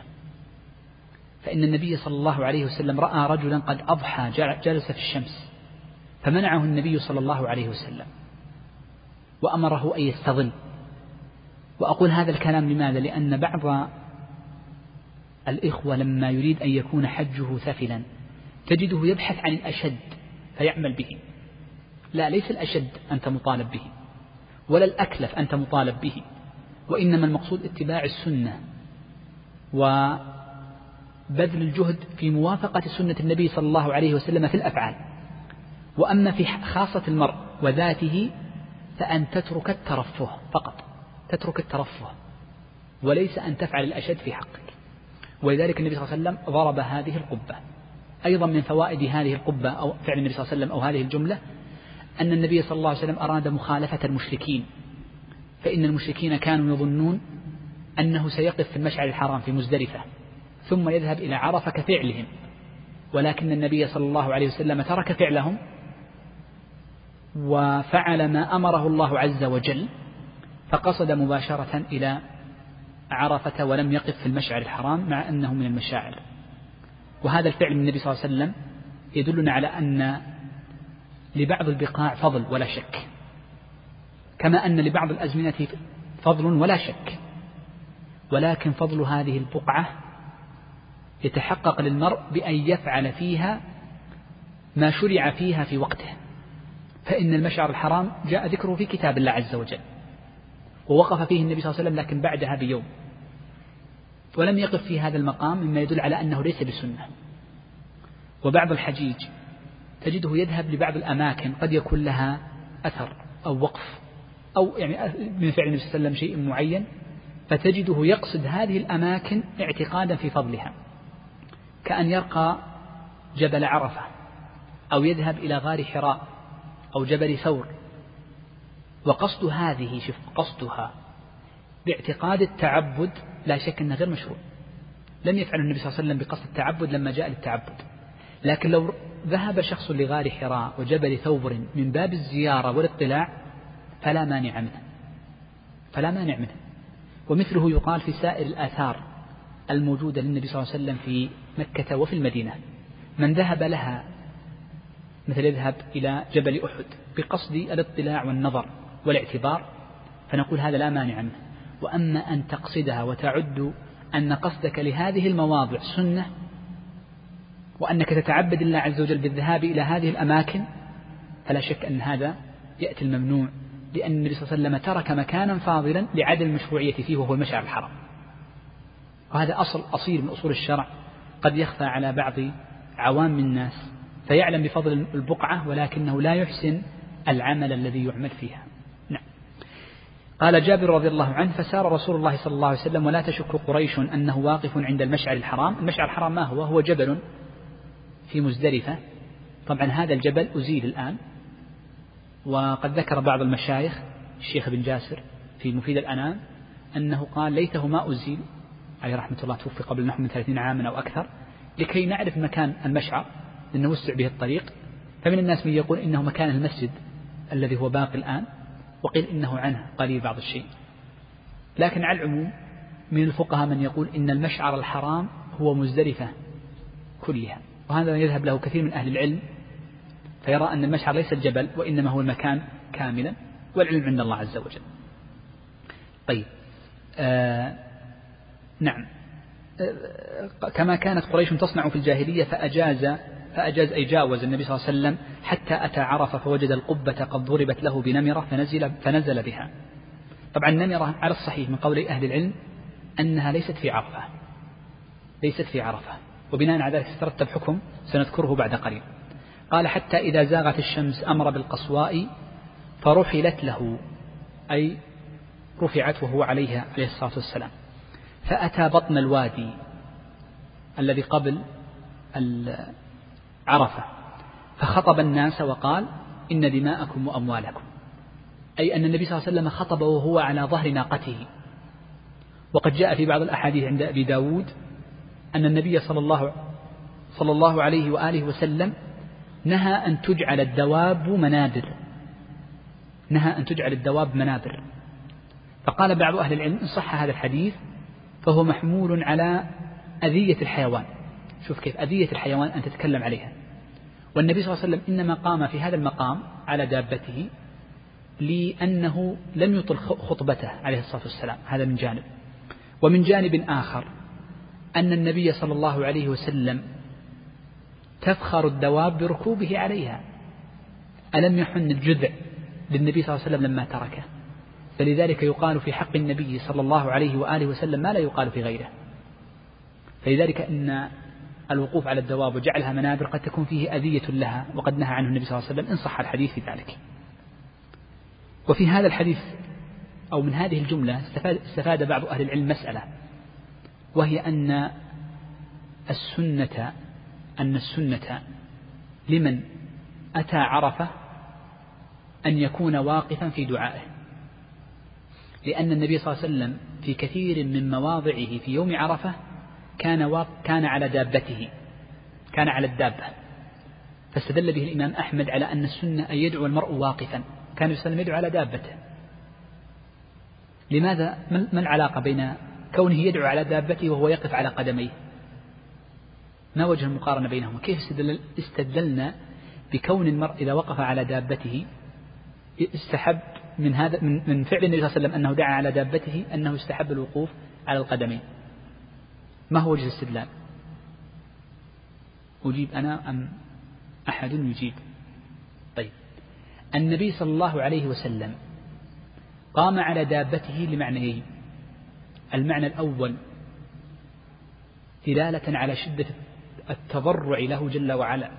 فإن النبي صلى الله عليه وسلم رأى رجلا قد أضحى جلس في الشمس فمنعه النبي صلى الله عليه وسلم وأمره أن يستظل وأقول هذا الكلام لماذا؟ لأن بعض الإخوة لما يريد أن يكون حجه ثفلا تجده يبحث عن الأشد فيعمل به. لا ليس الأشد أنت مطالب به ولا الأكلف أنت مطالب به وإنما المقصود اتباع السنة وبذل الجهد في موافقة سنة النبي صلى الله عليه وسلم في الأفعال. وأما في خاصة المرء وذاته فأن تترك الترفه فقط تترك الترفه وليس أن تفعل الأشد في حقك. ولذلك النبي صلى الله عليه وسلم ضرب هذه القبة. أيضا من فوائد هذه القبة أو فعل النبي صلى الله عليه وسلم أو هذه الجملة أن النبي صلى الله عليه وسلم أراد مخالفة المشركين فإن المشركين كانوا يظنون أنه سيقف في المشعر الحرام في مزدلفة ثم يذهب إلى عرفة كفعلهم. ولكن النبي صلى الله عليه وسلم ترك فعلهم وفعل ما أمره الله عز وجل فقصد مباشرة إلى عرفة ولم يقف في المشعر الحرام مع أنه من المشاعر. وهذا الفعل من النبي صلى الله عليه وسلم يدلنا على أن لبعض البقاع فضل ولا شك. كما أن لبعض الأزمنة فضل ولا شك. ولكن فضل هذه البقعة يتحقق للمرء بأن يفعل فيها ما شرع فيها في وقته. فإن المشعر الحرام جاء ذكره في كتاب الله عز وجل. ووقف فيه النبي صلى الله عليه وسلم لكن بعدها بيوم. ولم يقف في هذا المقام مما يدل على أنه ليس بسنة. وبعض الحجيج تجده يذهب لبعض الأماكن قد يكون لها أثر أو وقف أو يعني من فعل النبي صلى الله عليه وسلم شيء معين فتجده يقصد هذه الأماكن اعتقادا في فضلها. كأن يرقى جبل عرفة أو يذهب إلى غار حراء أو جبل ثور. وقصد هذه شوف قصدها باعتقاد التعبد لا شك أنه غير مشروع. لم يفعل النبي صلى الله عليه وسلم بقصد التعبد لما جاء للتعبد. لكن لو ذهب شخص لغار حراء وجبل ثور من باب الزيارة والاطلاع فلا مانع منه. فلا مانع منه. ومثله يقال في سائر الآثار الموجودة للنبي صلى الله عليه وسلم في مكة وفي المدينة. من ذهب لها مثل يذهب إلى جبل أحد بقصد الاطلاع والنظر. والاعتبار فنقول هذا لا مانع منه. وأما أن تقصدها وتعد أن قصدك لهذه المواضع سنة وأنك تتعبد الله عز وجل بالذهاب إلى هذه الأماكن فلا شك أن هذا يأتي الممنوع لأن النبي صلى الله عليه وسلم ترك مكانا فاضلا لعدم المشروعية فيه وهو المشعر الحرام. وهذا أصل أصيل من أصول الشرع قد يخفى على بعض عوام الناس فيعلم بفضل البقعة ولكنه لا يحسن العمل الذي يعمل فيها. قال جابر رضي الله عنه فسار رسول الله صلى الله عليه وسلم ولا تشك قريش أنه واقف عند المشعر الحرام. المشعر الحرام ما هو؟ هو جبل في مزدلفة. طبعا هذا الجبل أزيل الآن وقد ذكر بعض المشايخ الشيخ بن جاسر في مفيد الأنام أنه قال ليته ما أزيل. عليه رحمة الله توفي قبل نحو من ثلاثين عاما أو أكثر. لكي نعرف مكان المشعر لأنه وسع به الطريق. فمن الناس من يقول إنه مكان المسجد الذي هو باقي الآن. وقيل إنه عنه قليل بعض الشيء. لكن على العموم من الفقهاء من يقول إن المشعر الحرام هو مزدلفة كلها وهذا يذهب له كثير من أهل العلم فيرى أن المشعر ليس الجبل وإنما هو المكان كاملا والعلم عند الله عز وجل. طيب آه نعم. آه كما كانت قريش تصنع في الجاهلية فأجاز فأجاز أي جاوز النبي صلى الله عليه وسلم حتى أتى عرفة فوجد القبة قد ضربت له بنمرة فنزل, فنزل بها. طبعا النمرة على الصحيح من قول أهل العلم أنها ليست في عرفة. ليست في عرفة. وبناء على ذلك تترتب حكم سنذكره بعد قليل. قال حتى إذا زاغت الشمس أمر بالقصواء فرحلت له أي رفعت وهو عليها عليه الصلاة والسلام. فأتى بطن الوادي الذي قبل عرفة. فخطب الناس وقال إن دماءكم وأموالكم. أي أن النبي صلى الله عليه وسلم خطب وهو على ظهر ناقته. وقد جاء في بعض الأحاديث عند أبي داود أن النبي صلى الله صلى الله عليه وآله وسلم نهى أن تجعل الدواب منابر. نهى أن تجعل الدواب منابر. فقال بعض أهل العلم إن صح هذا الحديث فهو محمول على أذية الحيوان. شوف كيف أذية الحيوان أن تتكلم عليها. والنبي صلى الله عليه وسلم إنما قام في هذا المقام على دابته لأنه لم يطل خطبته عليه الصلاة والسلام هذا من جانب. ومن جانب آخر أن النبي صلى الله عليه وسلم تفخر الدواب بركوبه عليها. ألم يحن الجذع للنبي صلى الله عليه وسلم لما تركه؟ فلذلك يقال في حق النبي صلى الله عليه وآله وسلم ما لا يقال في غيره. فلذلك إن الوقوف على الدواب وجعلها منابر قد تكون فيه أذية لها وقد نهى عنه النبي صلى الله عليه وسلم. إن صح الحديث في ذلك. وفي هذا الحديث أو من هذه الجملة استفاد, بعض أهل العلم مسألة وهي أن السنة أن السنة لمن أتى عرفة أن يكون واقفا في دعائه. لأن النبي صلى الله عليه وسلم في كثير من مواضعه في يوم عرفة كان كان على دابته كان على الدابة. فاستدل به الإمام أحمد على أن السنة أن يدعو المرء واقفا. كان يسلم يدعو على دابته. لماذا؟ ما العلاقة بين كونه يدعو على دابته وهو يقف على قدميه؟ ما وجه المقارنة بينهما؟ كيف استدل استدلنا بكون المرء إذا وقف على دابته استحب من هذا من, من فعل النبي صلى الله عليه وسلم أنه دعا على دابته أنه استحب الوقوف على القدمين؟ ما هو وجه الاستدلال؟ أجيب أنا أم أحد يجيب؟ طيب. النبي صلى الله عليه وسلم قام على دابته لمعنيين. المعنى الأول دلالة على شدة التضرع له جل وعلا.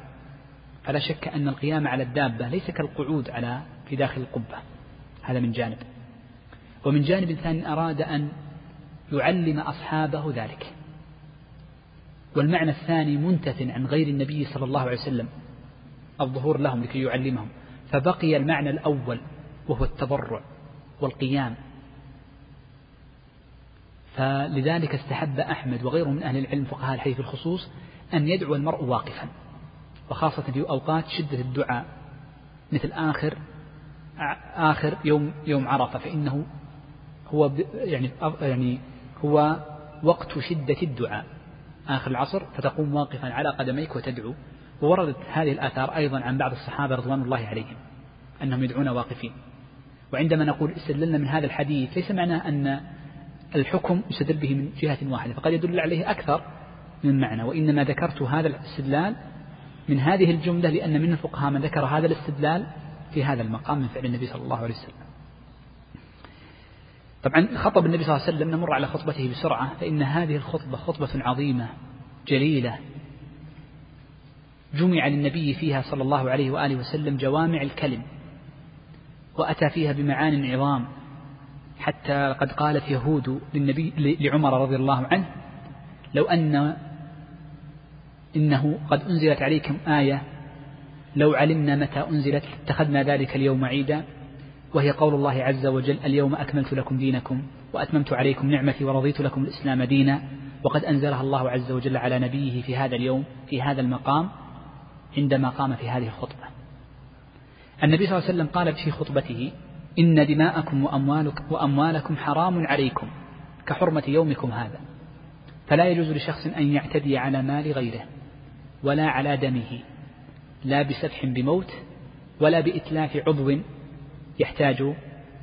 فلا شك أن القيام على الدابة ليس كالقعود على في داخل القبة. هذا من جانب. ومن جانب ثاني أراد أن يعلم أصحابه ذلك. والمعنى الثاني منتث عن غير النبي صلى الله عليه وسلم. الظهور لهم لكي يعلمهم. فبقي المعنى الأول وهو التضرع والقيام. فلذلك استحب أحمد وغيره من أهل العلم فقهاء الحديث في الخصوص أن يدعو المرء واقفا وخاصة في أوقات شدة الدعاء. مثل آخر آخر يوم يوم عرفة فإنه هو يعني يعني هو وقت شدة الدعاء. آخر العصر فتقوم واقفا على قدميك وتدعو. ووردت هذه الآثار أيضا عن بعض الصحابة رضوان الله عليهم أنهم يدعون واقفين. وعندما نقول استدللنا من هذا الحديث ليس معناه أن الحكم يستدل به من جهة واحدة فقد يدل عليه أكثر من معنى. وإنما ذكرت هذا الاستدلال من هذه الجملة لأن من الفقهاء من ذكر هذا الاستدلال في هذا المقام من فعل النبي صلى الله عليه وسلم. طبعا خطب النبي صلى الله عليه وسلم نمر على خطبته بسرعة فإن هذه الخطبة خطبة عظيمة جليلة. جمع للنبي فيها صلى الله عليه وآله وسلم جوامع الكلم وأتى فيها بمعان عظام. حتى قد قالت يهود للنبي لعمر رضي الله عنه لو أن إنه قد أنزلت عليكم آية لو علمنا متى أنزلت اتخذنا ذلك اليوم عيدا. وهي قول الله عز وجل اليوم أكملت لكم دينكم وأتممت عليكم نعمتي ورضيت لكم الإسلام دينا وقد أنزلها الله عز وجل على نبيه في هذا اليوم في هذا المقام عندما قام في هذه الخطبة. النبي صلى الله عليه وسلم قال في خطبته إن دماءكم وأموالكم, وأموالكم حرام عليكم كحرمة يومكم هذا فلا يجوز لشخص أن يعتدي على مال غيره ولا على دمه لا بسفح بموت ولا بإتلاف عضو يحتاج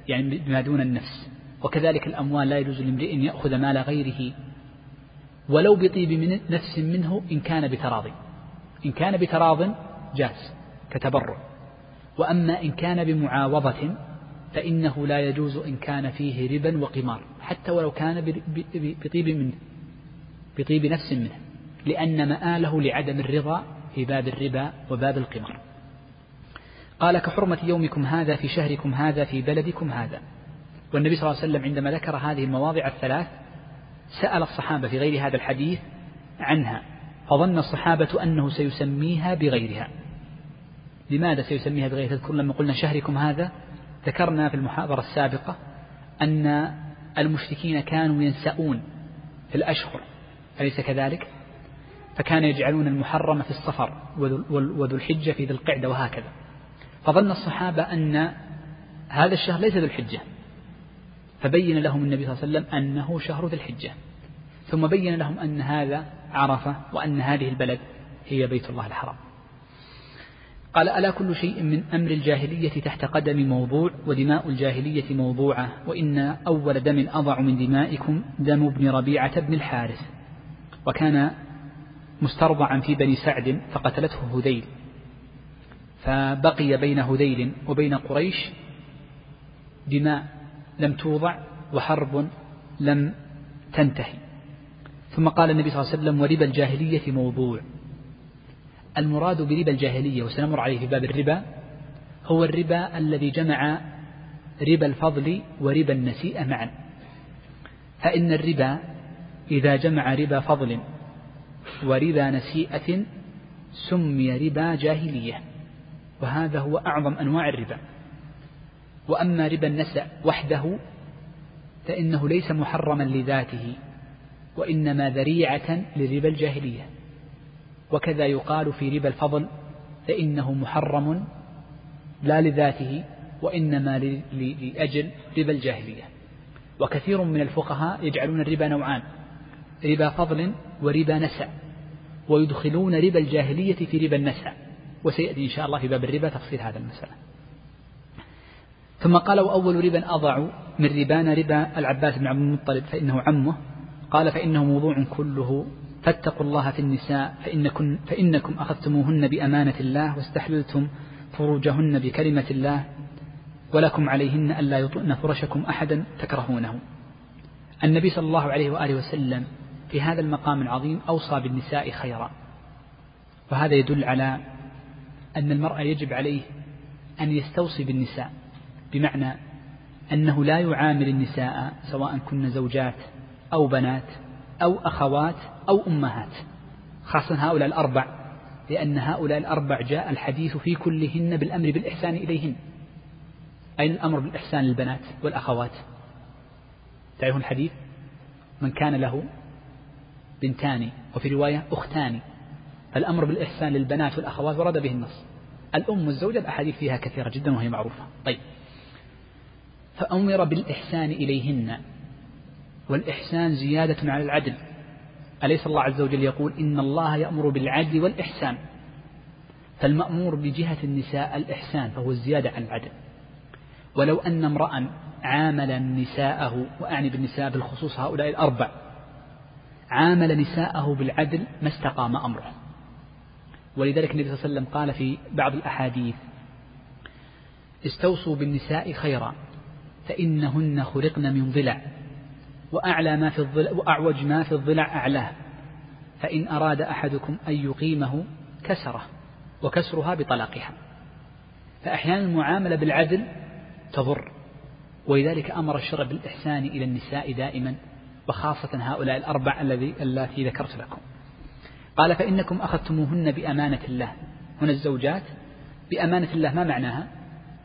يعني بما دون النفس. وكذلك الأموال لا يجوز لامرئ يأخذ مال غيره ولو بطيب من نفس منه إن كان بتراض إن كان بتراض جاز كتبرع. وأما إن كان بمعاوضة فإنه لا يجوز إن كان فيه ربا وقمار حتى ولو كان بطيب منه بطيب نفس منه لأن مآله لعدم الرضا في باب الربا وباب القمار. قال كحرمة يومكم هذا في شهركم هذا في بلدكم هذا. والنبي صلى الله عليه وسلم عندما ذكر هذه المواضع الثلاث سأل الصحابة في غير هذا الحديث عنها فظن الصحابة أنه سيسميها بغيرها. لماذا سيسميها بغيرها؟ تذكر لما قلنا شهركم هذا ذكرنا في المحاضرة السابقة أن المشركين كانوا ينسؤون في الأشهر أليس كذلك؟ فكان يجعلون المحرم في الصفر وذو الحجة في ذي القعدة وهكذا. فظن الصحابة أن هذا الشهر ليس ذو الحجة. فبين لهم النبي صلى الله عليه وسلم أنه شهر ذي الحجة. ثم بين لهم أن هذا عرفة وأن هذه البلد هي بيت الله الحرام. قال ألا كل شيء من أمر الجاهلية تحت قدم موضوع ودماء الجاهلية موضوعة وإن أول دم أضع من دمائكم دم ابن ربيعة بن الحارث وكان مسترضعا في بني سعد فقتلته هذيل. فبقي بين هذيل وبين قريش دماء لم توضع وحرب لم تنتهي. ثم قال النبي صلى الله عليه وسلم وربا الجاهلية موضوع. المراد بربا الجاهلية وسنمر عليه في باب الربا هو الربا الذي جمع ربا الفضل وربا النسيئة معا. فإن الربا إذا جمع ربا فضل وربا نسيئة سمي ربا جاهلية. وهذا هو أعظم أنواع الربا. وأما ربا النسأ وحده فإنه ليس محرما لذاته وإنما ذريعة لربا الجاهلية. وكذا يقال في ربا الفضل فإنه محرم لا لذاته وإنما لأجل ربا الجاهلية. وكثير من الفقهاء يجعلون الربا نوعان ربا فضل وربا نسأ ويدخلون ربا الجاهلية في ربا النسأ وسيأتي إن شاء الله في باب الربا تفصيل هذا المسألة. ثم قال وأول ربا أضع من ربان ربا العباس بن عبد المطلب فإنه عمه. قال فإنه موضوع كله. فاتقوا الله في النساء فإنكم, فإنكم أخذتموهن بأمانة الله واستحللتم فروجهن بكلمة الله ولكم عليهن ألا يطؤن فرشكم أحدا تكرهونه. النبي صلى الله عليه وآله وسلم في هذا المقام العظيم أوصى بالنساء خيرا. وهذا يدل على أن المرأة يجب عليه أن يستوصي بالنساء بمعنى أنه لا يعامل النساء سواء كن زوجات أو بنات أو أخوات أو أمهات خاصة هؤلاء الأربع لأن هؤلاء الأربع جاء الحديث في كلهن بالأمر بالإحسان إليهن أين الأمر بالإحسان للبنات والأخوات. تعرفون الحديث؟ من كان له بنتان وفي رواية أختان. فالأمر بالإحسان للبنات والأخوات ورد به النص. الأم والزوجة الأحاديث فيها كثيرة جدا وهي معروفة. طيب. فأمر بالإحسان إليهن. والإحسان زيادة على العدل. أليس الله عز وجل يقول إن الله يأمر بالعدل والإحسان؟ فالمأمور بجهة النساء الإحسان فهو الزيادة عن العدل. ولو أن امرأ عامل نساءه وأعني بالنساء بالخصوص هؤلاء الأربع عامل نساءه بالعدل ما استقام أمره. ولذلك النبي صلى الله عليه وسلم قال في بعض الأحاديث استوصوا بالنساء خيرا فإنهن خلقن من ضلع وأعلى ما في الضلع وأعوج ما في الضلع أعلاه فإن أراد أحدكم أن يقيمه كسره وكسرها بطلاقها. فأحيانا المعاملة بالعدل تضر ولذلك أمر الشرع بالإحسان إلى النساء دائما وخاصة هؤلاء الأربع الذي التي ذكرت لكم. قال فإنكم أخذتموهن بأمانة الله. هنا الزوجات بأمانة الله ما معناها؟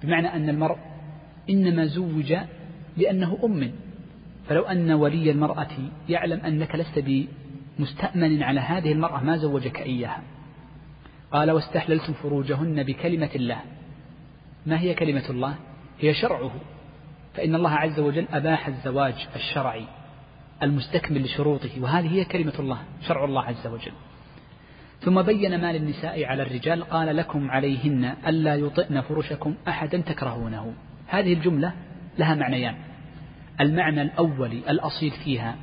بمعنى أن المرء إنما زوج لأنه أم. فلو أن ولي المرأة يعلم أنك لست بمستأمن على هذه المرأة ما زوجك إياها. قال واستحللتم فروجهن بكلمة الله. ما هي كلمة الله؟ هي شرعه. فإن الله عز وجل أباح الزواج الشرعي المستكمل لشروطه وهذه هي كلمة الله شرع الله عز وجل. ثم بين ما للنساء على الرجال قال لكم عليهن ألا يطئن فرشكم أحدا تكرهونه. هذه الجملة لها معنيان. المعنى الأول الأصيل فيها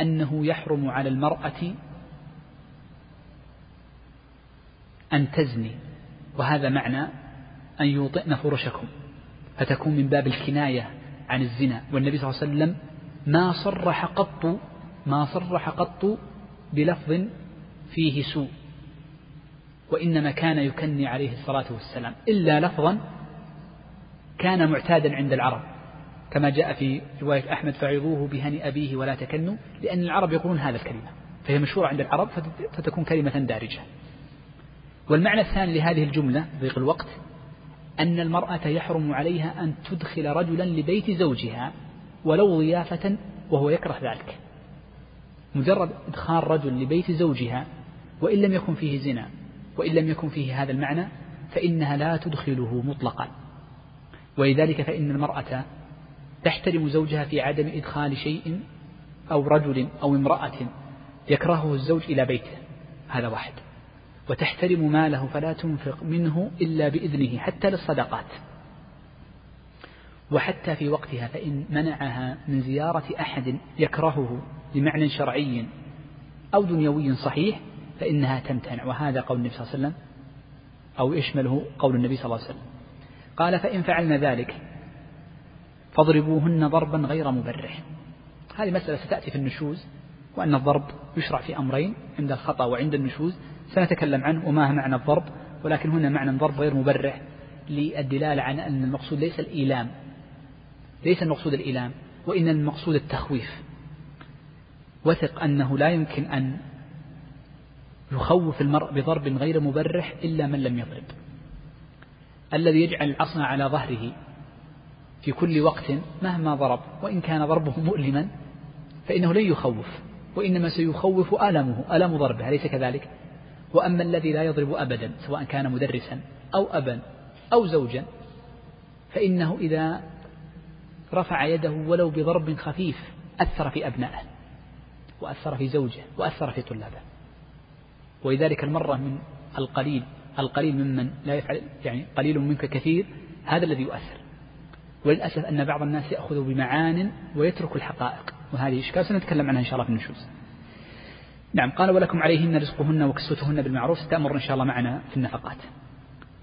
أنه يحرم على المرأة أن تزني وهذا معنى أن يوطئن فرشكم. فتكون من باب الكناية عن الزنا. والنبي صلى الله عليه وسلم ما صرح قط ما صرح قط بلفظ فيه سوء. وإنما كان يكني عليه الصلاة والسلام إلا لفظا كان معتادا عند العرب كما جاء في رواية أحمد فعظوه بهني أبيه ولا تكنوا لأن العرب يقولون هذا الكلمة فهي مشهورة عند العرب فتكون كلمة دارجة. والمعنى الثاني لهذه الجملة ضيق الوقت أن المرأة يحرم عليها أن تدخل رجلا لبيت زوجها ولو ضيافة وهو يكره ذلك. مجرد إدخال رجل لبيت زوجها وإن لم يكن فيه زنا وإن لم يكن فيه هذا المعنى فإنها لا تدخله مطلقا. ولذلك فإن المرأة تحترم زوجها في عدم إدخال شيء أو رجل أو امرأة يكرهه الزوج إلى بيته. هذا واحد. وتحترم ماله فلا تنفق منه إلا بإذنه حتى للصدقات. وحتى في وقتها فإن منعها من زيارة أحد يكرهه بمعنى شرعي أو دنيوي صحيح فإنها تمتنع. وهذا قول النبي صلى الله عليه وسلم أو يشمله قول النبي صلى الله عليه وسلم. قال فإن فعلن ذلك فاضربوهن ضربا غير مبرح. هذه مسألة ستأتي في النشوز وأن الضرب يشرع في أمرين عند الخطأ وعند النشوز. سنتكلم عنه وما معنى الضرب ولكن هنا معنى الضرب غير مبرح للدلالة على أن المقصود ليس الإيلام. ليس المقصود الإيلام وإن المقصود التخويف. وثق أنه لا يمكن أن يخوف المرء بضرب غير مبرح إلا من لم يضرب. الذي يجعل العصا على ظهره في كل وقت مهما ضرب وإن كان ضربه مؤلما فإنه لن يخوف وإنما سيخوف ألمه ألم ضربه أليس كذلك؟ وأما الذي لا يضرب أبدا سواء كان مدرسا أو أبا أو زوجا فإنه إذا رفع يده ولو بضرب خفيف أثر في أبنائه وأثر في زوجه وأثر في طلابه. ولذلك المرة من القليل القليل ممن لا يفعل يعني قليل منك كثير هذا الذي يؤثر. وللأسف أن بعض الناس يأخذ بمعان ويترك الحقائق وهذه إشكال سنتكلم عنها إن شاء الله في النشوز. نعم قال ولكم عليهن رزقهن وكسوتهن بالمعروف ستأمر إن شاء الله معنا في النفقات.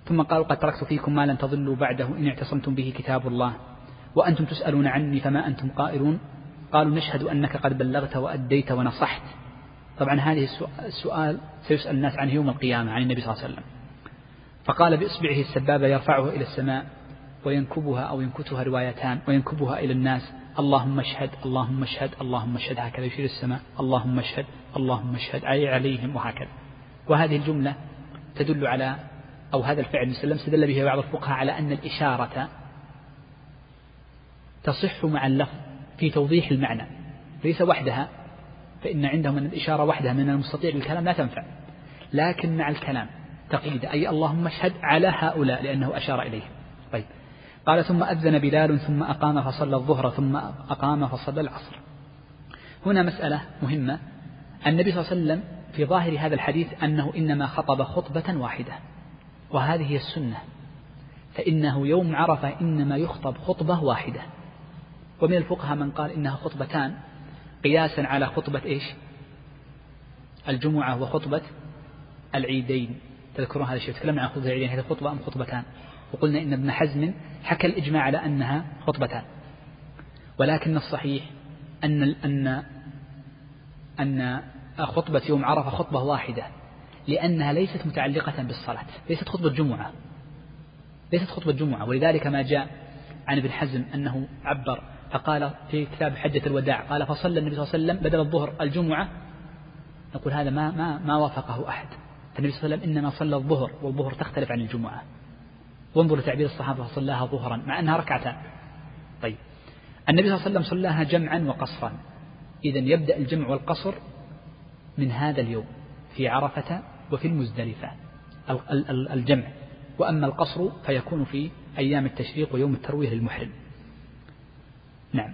ثم قالوا قد تركت فيكم ما لن تضلوا بعده إن اعتصمتم به كتاب الله وأنتم تسألون عني فما أنتم قائلون؟ قالوا نشهد أنك قد بلغت وأديت ونصحت. طبعا هذه السؤال سيسأل الناس عنه يوم القيامة عن النبي صلى الله عليه وسلم. فقال بإصبعه السبابة يرفعه إلى السماء وينكبها أو ينكتها روايتان وينكبها إلى الناس. اللهم اشهد اللهم اشهد اللهم اشهد. هكذا يشير السماء. اللهم اشهد اللهم اشهد. أي عليهم وهكذا. وهذه الجملة تدل على أو هذا الفعل وسلم استدل به بعض الفقهاء على أن الإشارة تصح مع اللفظ في توضيح المعنى. ليس وحدها. فإن عندهم أن الإشارة وحدها من المستطيع للكلام لا تنفع. لكن مع الكلام تقييد أي اللهم اشهد على هؤلاء لأنه أشار إليهم طيب. قال ثم أذن بلال ثم أقام فصلى الظهر ثم أقام فصلى العصر. هنا مسألة مهمة. النبي صلى الله عليه وسلم في ظاهر هذا الحديث أنه إنما خطب خطبة واحدة وهذه هي السنة. فإنه يوم عرفة إنما يخطب خطبة واحدة. ومن الفقهاء من قال إنها خطبتان. قياسا على خطبة إيش؟ الجمعة وخطبة العيدين. تذكرون هذا الشيء؟ تكلمنا عن خطبة العيدين. هذه خطبة أم خطبتان؟ وقلنا إن ابن حزم حكى الإجماع على أنها خطبتان. ولكن الصحيح أن أن أن خطبة يوم عرفة خطبة واحدة لأنها ليست متعلقة بالصلاة ليست خطبة جمعة ليست خطبة جمعة. ولذلك ما جاء عن ابن حزم أنه عبر فقال في كتاب حجة الوداع قال فصلى النبي صلى الله عليه وسلم بدل الظهر الجمعة. نقول هذا ما ما ما وافقه أحد. فالنبي صلى الله عليه وسلم إنما صلى الظهر والظهر تختلف عن الجمعة. وانظر لتعبير الصحابة فصلاها ظهرا مع أنها ركعتان. طيب. النبي صلى الله عليه وسلم صلاها جمعا وقصرا. إذا يبدأ الجمع والقصر من هذا اليوم في عرفة وفي المزدلفة الجمع. وأما القصر فيكون في أيام التشريق ويوم التروية للمحرم. نعم.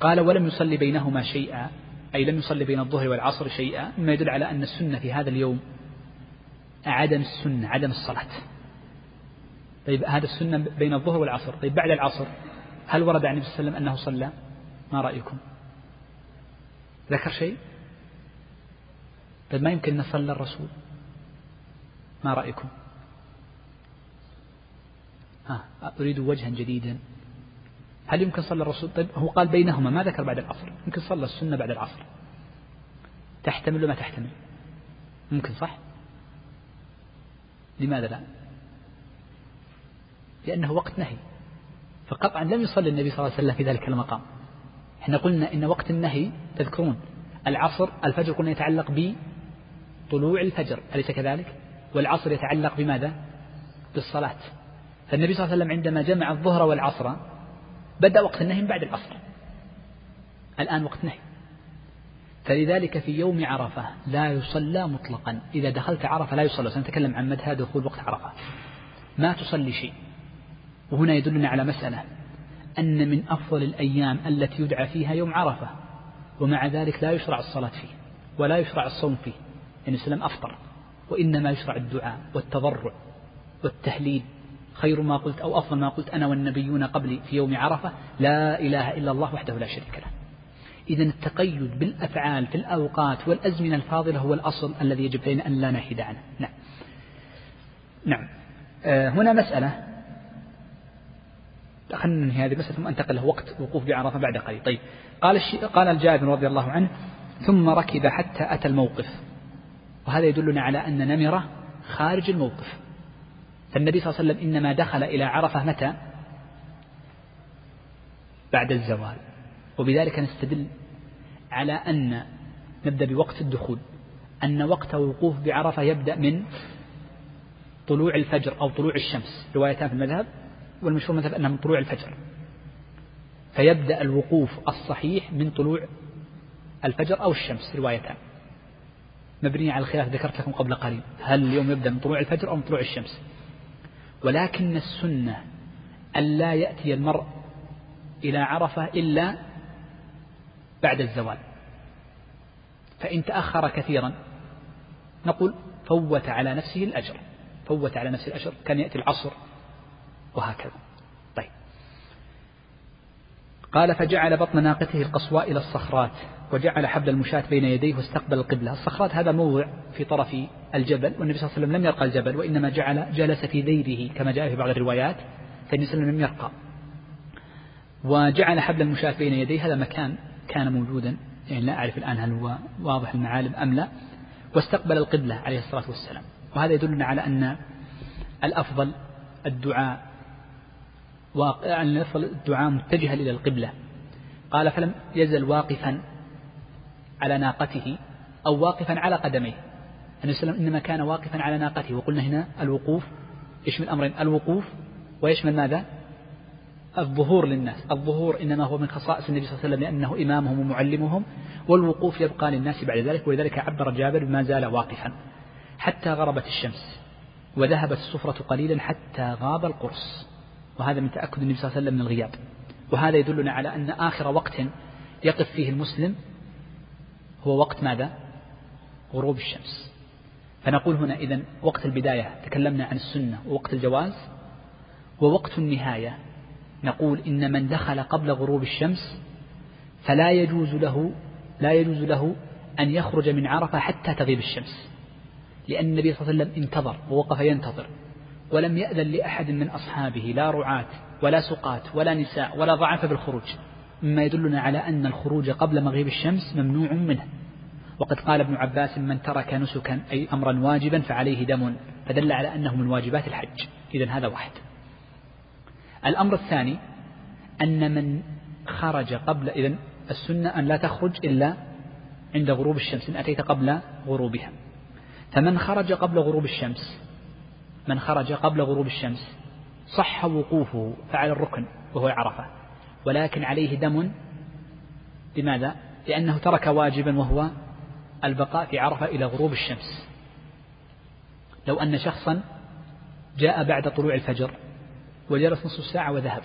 قال ولم يصلي بينهما شيئا أي لم يصلي بين الظهر والعصر شيئا مما يدل على أن السنة في هذا اليوم عدم السنة عدم الصلاة. طيب هذا السنة بين الظهر والعصر. طيب بعد العصر هل ورد عن النبي صلى الله عليه وسلم أنه صلى؟ ما رأيكم؟ ذكر شيء؟ طيب ما يمكن أن صلى الرسول؟ ما رأيكم؟ ها أريد وجها جديدا. هل يمكن صلى الرسول طيب هو قال بينهما ما ذكر بعد العصر. يمكن صلى السنة بعد العصر. تحتمل وما تحتمل؟ ممكن صح؟ لماذا لا؟ لأنه وقت نهي. فقطعا لم يصلي النبي صلى الله عليه وسلم في ذلك المقام. إحنا قلنا إن وقت النهي تذكرون العصر الفجر قلنا يتعلق بطلوع الفجر. أليس كذلك؟ والعصر يتعلق بماذا؟ بالصلاة. فالنبي صلى الله عليه وسلم عندما جمع الظهر والعصر بدأ وقت النهي من بعد العصر. الآن وقت نهي. فلذلك في يوم عرفة لا يصلى مطلقا. إذا دخلت عرفة لا يصلى. سنتكلم عن مدى دخول وقت عرفة. ما تصلي شيء. وهنا يدلنا على مسألة أن من أفضل الأيام التي يدعى فيها يوم عرفة. ومع ذلك لا يشرع الصلاة فيه ولا يشرع الصوم فيه. يعني السلام أفطر. وإنما يشرع الدعاء والتضرع والتهليل. خير ما قلت أو أفضل ما قلت أنا والنبيون قبلي في يوم عرفة لا إله إلا الله وحده لا شريك له. إذا التقيد بالأفعال في الأوقات والأزمنة الفاضلة هو الأصل الذي يجب علينا أن لا نحيد عنه. نعم. نعم. آه هنا مسألة. خلينا ننهي هذه المسألة ثم أنتقل له وقت وقوف بعرفة بعد قليل. طيب. قال قال الجابر رضي الله عنه ثم ركب حتى أتى الموقف. وهذا يدلنا على أن نمرة خارج الموقف. فالنبي صلى الله عليه وسلم إنما دخل إلى عرفة متى؟ بعد الزوال. وبذلك نستدل على أن نبدأ بوقت الدخول. أن وقت الوقوف بعرفة يبدأ من طلوع الفجر أو طلوع الشمس. روايتان في المذهب والمشهور مثلا أنها من طلوع الفجر. فيبدأ الوقوف الصحيح من طلوع الفجر أو الشمس. روايتان. مبنية على الخلاف ذكرت لكم قبل قليل. هل اليوم يبدأ من طلوع الفجر أو من طلوع الشمس؟ ولكن السنة ألا يأتي المرء إلى عرفة إلا بعد الزوال. فإن تأخر كثيرا نقول فوت على نفسه الأجر. فوت على نفسه الأجر. كان يأتي العصر وهكذا. قال فجعل بطن ناقته القصواء إلى الصخرات وجعل حبل المشاة بين يديه واستقبل القبلة. الصخرات هذا موضع في طرف الجبل والنبي صلى الله عليه وسلم لم يرقى الجبل وإنما جعل جلس في ذيله كما جاء في بعض الروايات فالنبي صلى الله عليه وسلم لم يرقى. وجعل حبل المشاة بين يديه هذا مكان كان موجودا يعني لا أعرف الآن هل هو واضح المعالم أم لا. واستقبل القبلة عليه الصلاة والسلام. وهذا يدلنا على أن الأفضل الدعاء الأفضل الدعاء متجها إلى القبلة. قال فلم يزل واقفا على ناقته أو واقفا على قدميه. النبي صلى الله عليه وسلم إنما كان واقفا على ناقته. وقلنا هنا الوقوف يشمل أمرين. الوقوف ويشمل ماذا؟ الظهور للناس. الظهور إنما هو من خصائص النبي صلى الله عليه وسلم لأنه إمامهم ومعلمهم والوقوف يبقى للناس بعد ذلك ولذلك عبر جابر بما زال واقفا. حتى غربت الشمس وذهبت الصفرة قليلا حتى غاب القرص. وهذا من تأكد النبي صلى الله عليه وسلم من الغياب. وهذا يدلنا على أن آخر وقت يقف فيه المسلم هو وقت ماذا؟ غروب الشمس. فنقول هنا إذا وقت البداية تكلمنا عن السنة ووقت الجواز ووقت النهاية. نقول إن من دخل قبل غروب الشمس فلا يجوز له لا يجوز له أن يخرج من عرفة حتى تغيب الشمس. لأن النبي صلى الله عليه وسلم انتظر ووقف ينتظر. ولم يأذن لأحد من أصحابه لا رعاة ولا سقاة ولا نساء ولا ضعف بالخروج مما يدلنا على أن الخروج قبل مغيب الشمس ممنوع منه. وقد قال ابن عباس من ترك نسكا أي أمرا واجبا فعليه دم. فدل على أنه من واجبات الحج. إذا هذا واحد. الأمر الثاني أن من خرج قبل إذا السنة أن لا تخرج إلا عند غروب الشمس إن أتيت قبل غروبها. فمن خرج قبل غروب الشمس من خرج قبل غروب الشمس صح وقوفه فعل الركن وهو عرفة ولكن عليه دم لماذا؟ لأنه ترك واجبا وهو البقاء في عرفة إلى غروب الشمس. لو أن شخصا جاء بعد طلوع الفجر وجلس نصف ساعة وذهب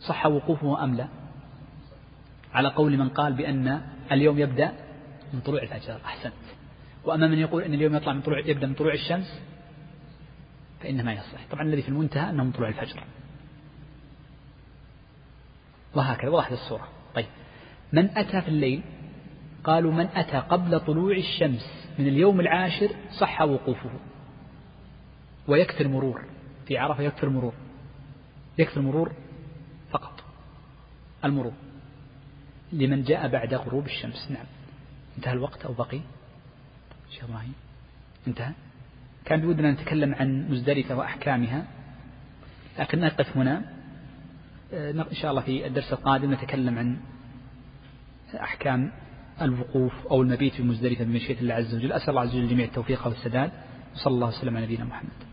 صح وقوفه أم لا؟ على قول من قال بأن اليوم يبدأ من طلوع الفجر أحسنت. وأما من يقول أن اليوم يطلع من طلوع يبدأ من طلوع الشمس فإنه ما يصح طبعا الذي في المنتهى أنه من طلوع الفجر. وهكذا وضحت الصورة طيب. من أتى في الليل؟ قالوا من أتى قبل طلوع الشمس من اليوم العاشر صح وقوفه. ويكفي المرور في عرفة يكفي المرور يكفي المرور فقط. المرور. لمن جاء بعد غروب الشمس. نعم. انتهى الوقت أو بقي؟ شيخ إبراهيم انتهى؟ كان بودنا نتكلم عن مزدلفة وأحكامها لكن نقف هنا. آه، إن شاء الله في الدرس القادم نتكلم عن أحكام الوقوف أو المبيت في مزدلفة بمشيئة الله عز وجل. أسأل الله عز وجل جميع التوفيق والسداد. وصلى الله وسلم على نبينا محمد.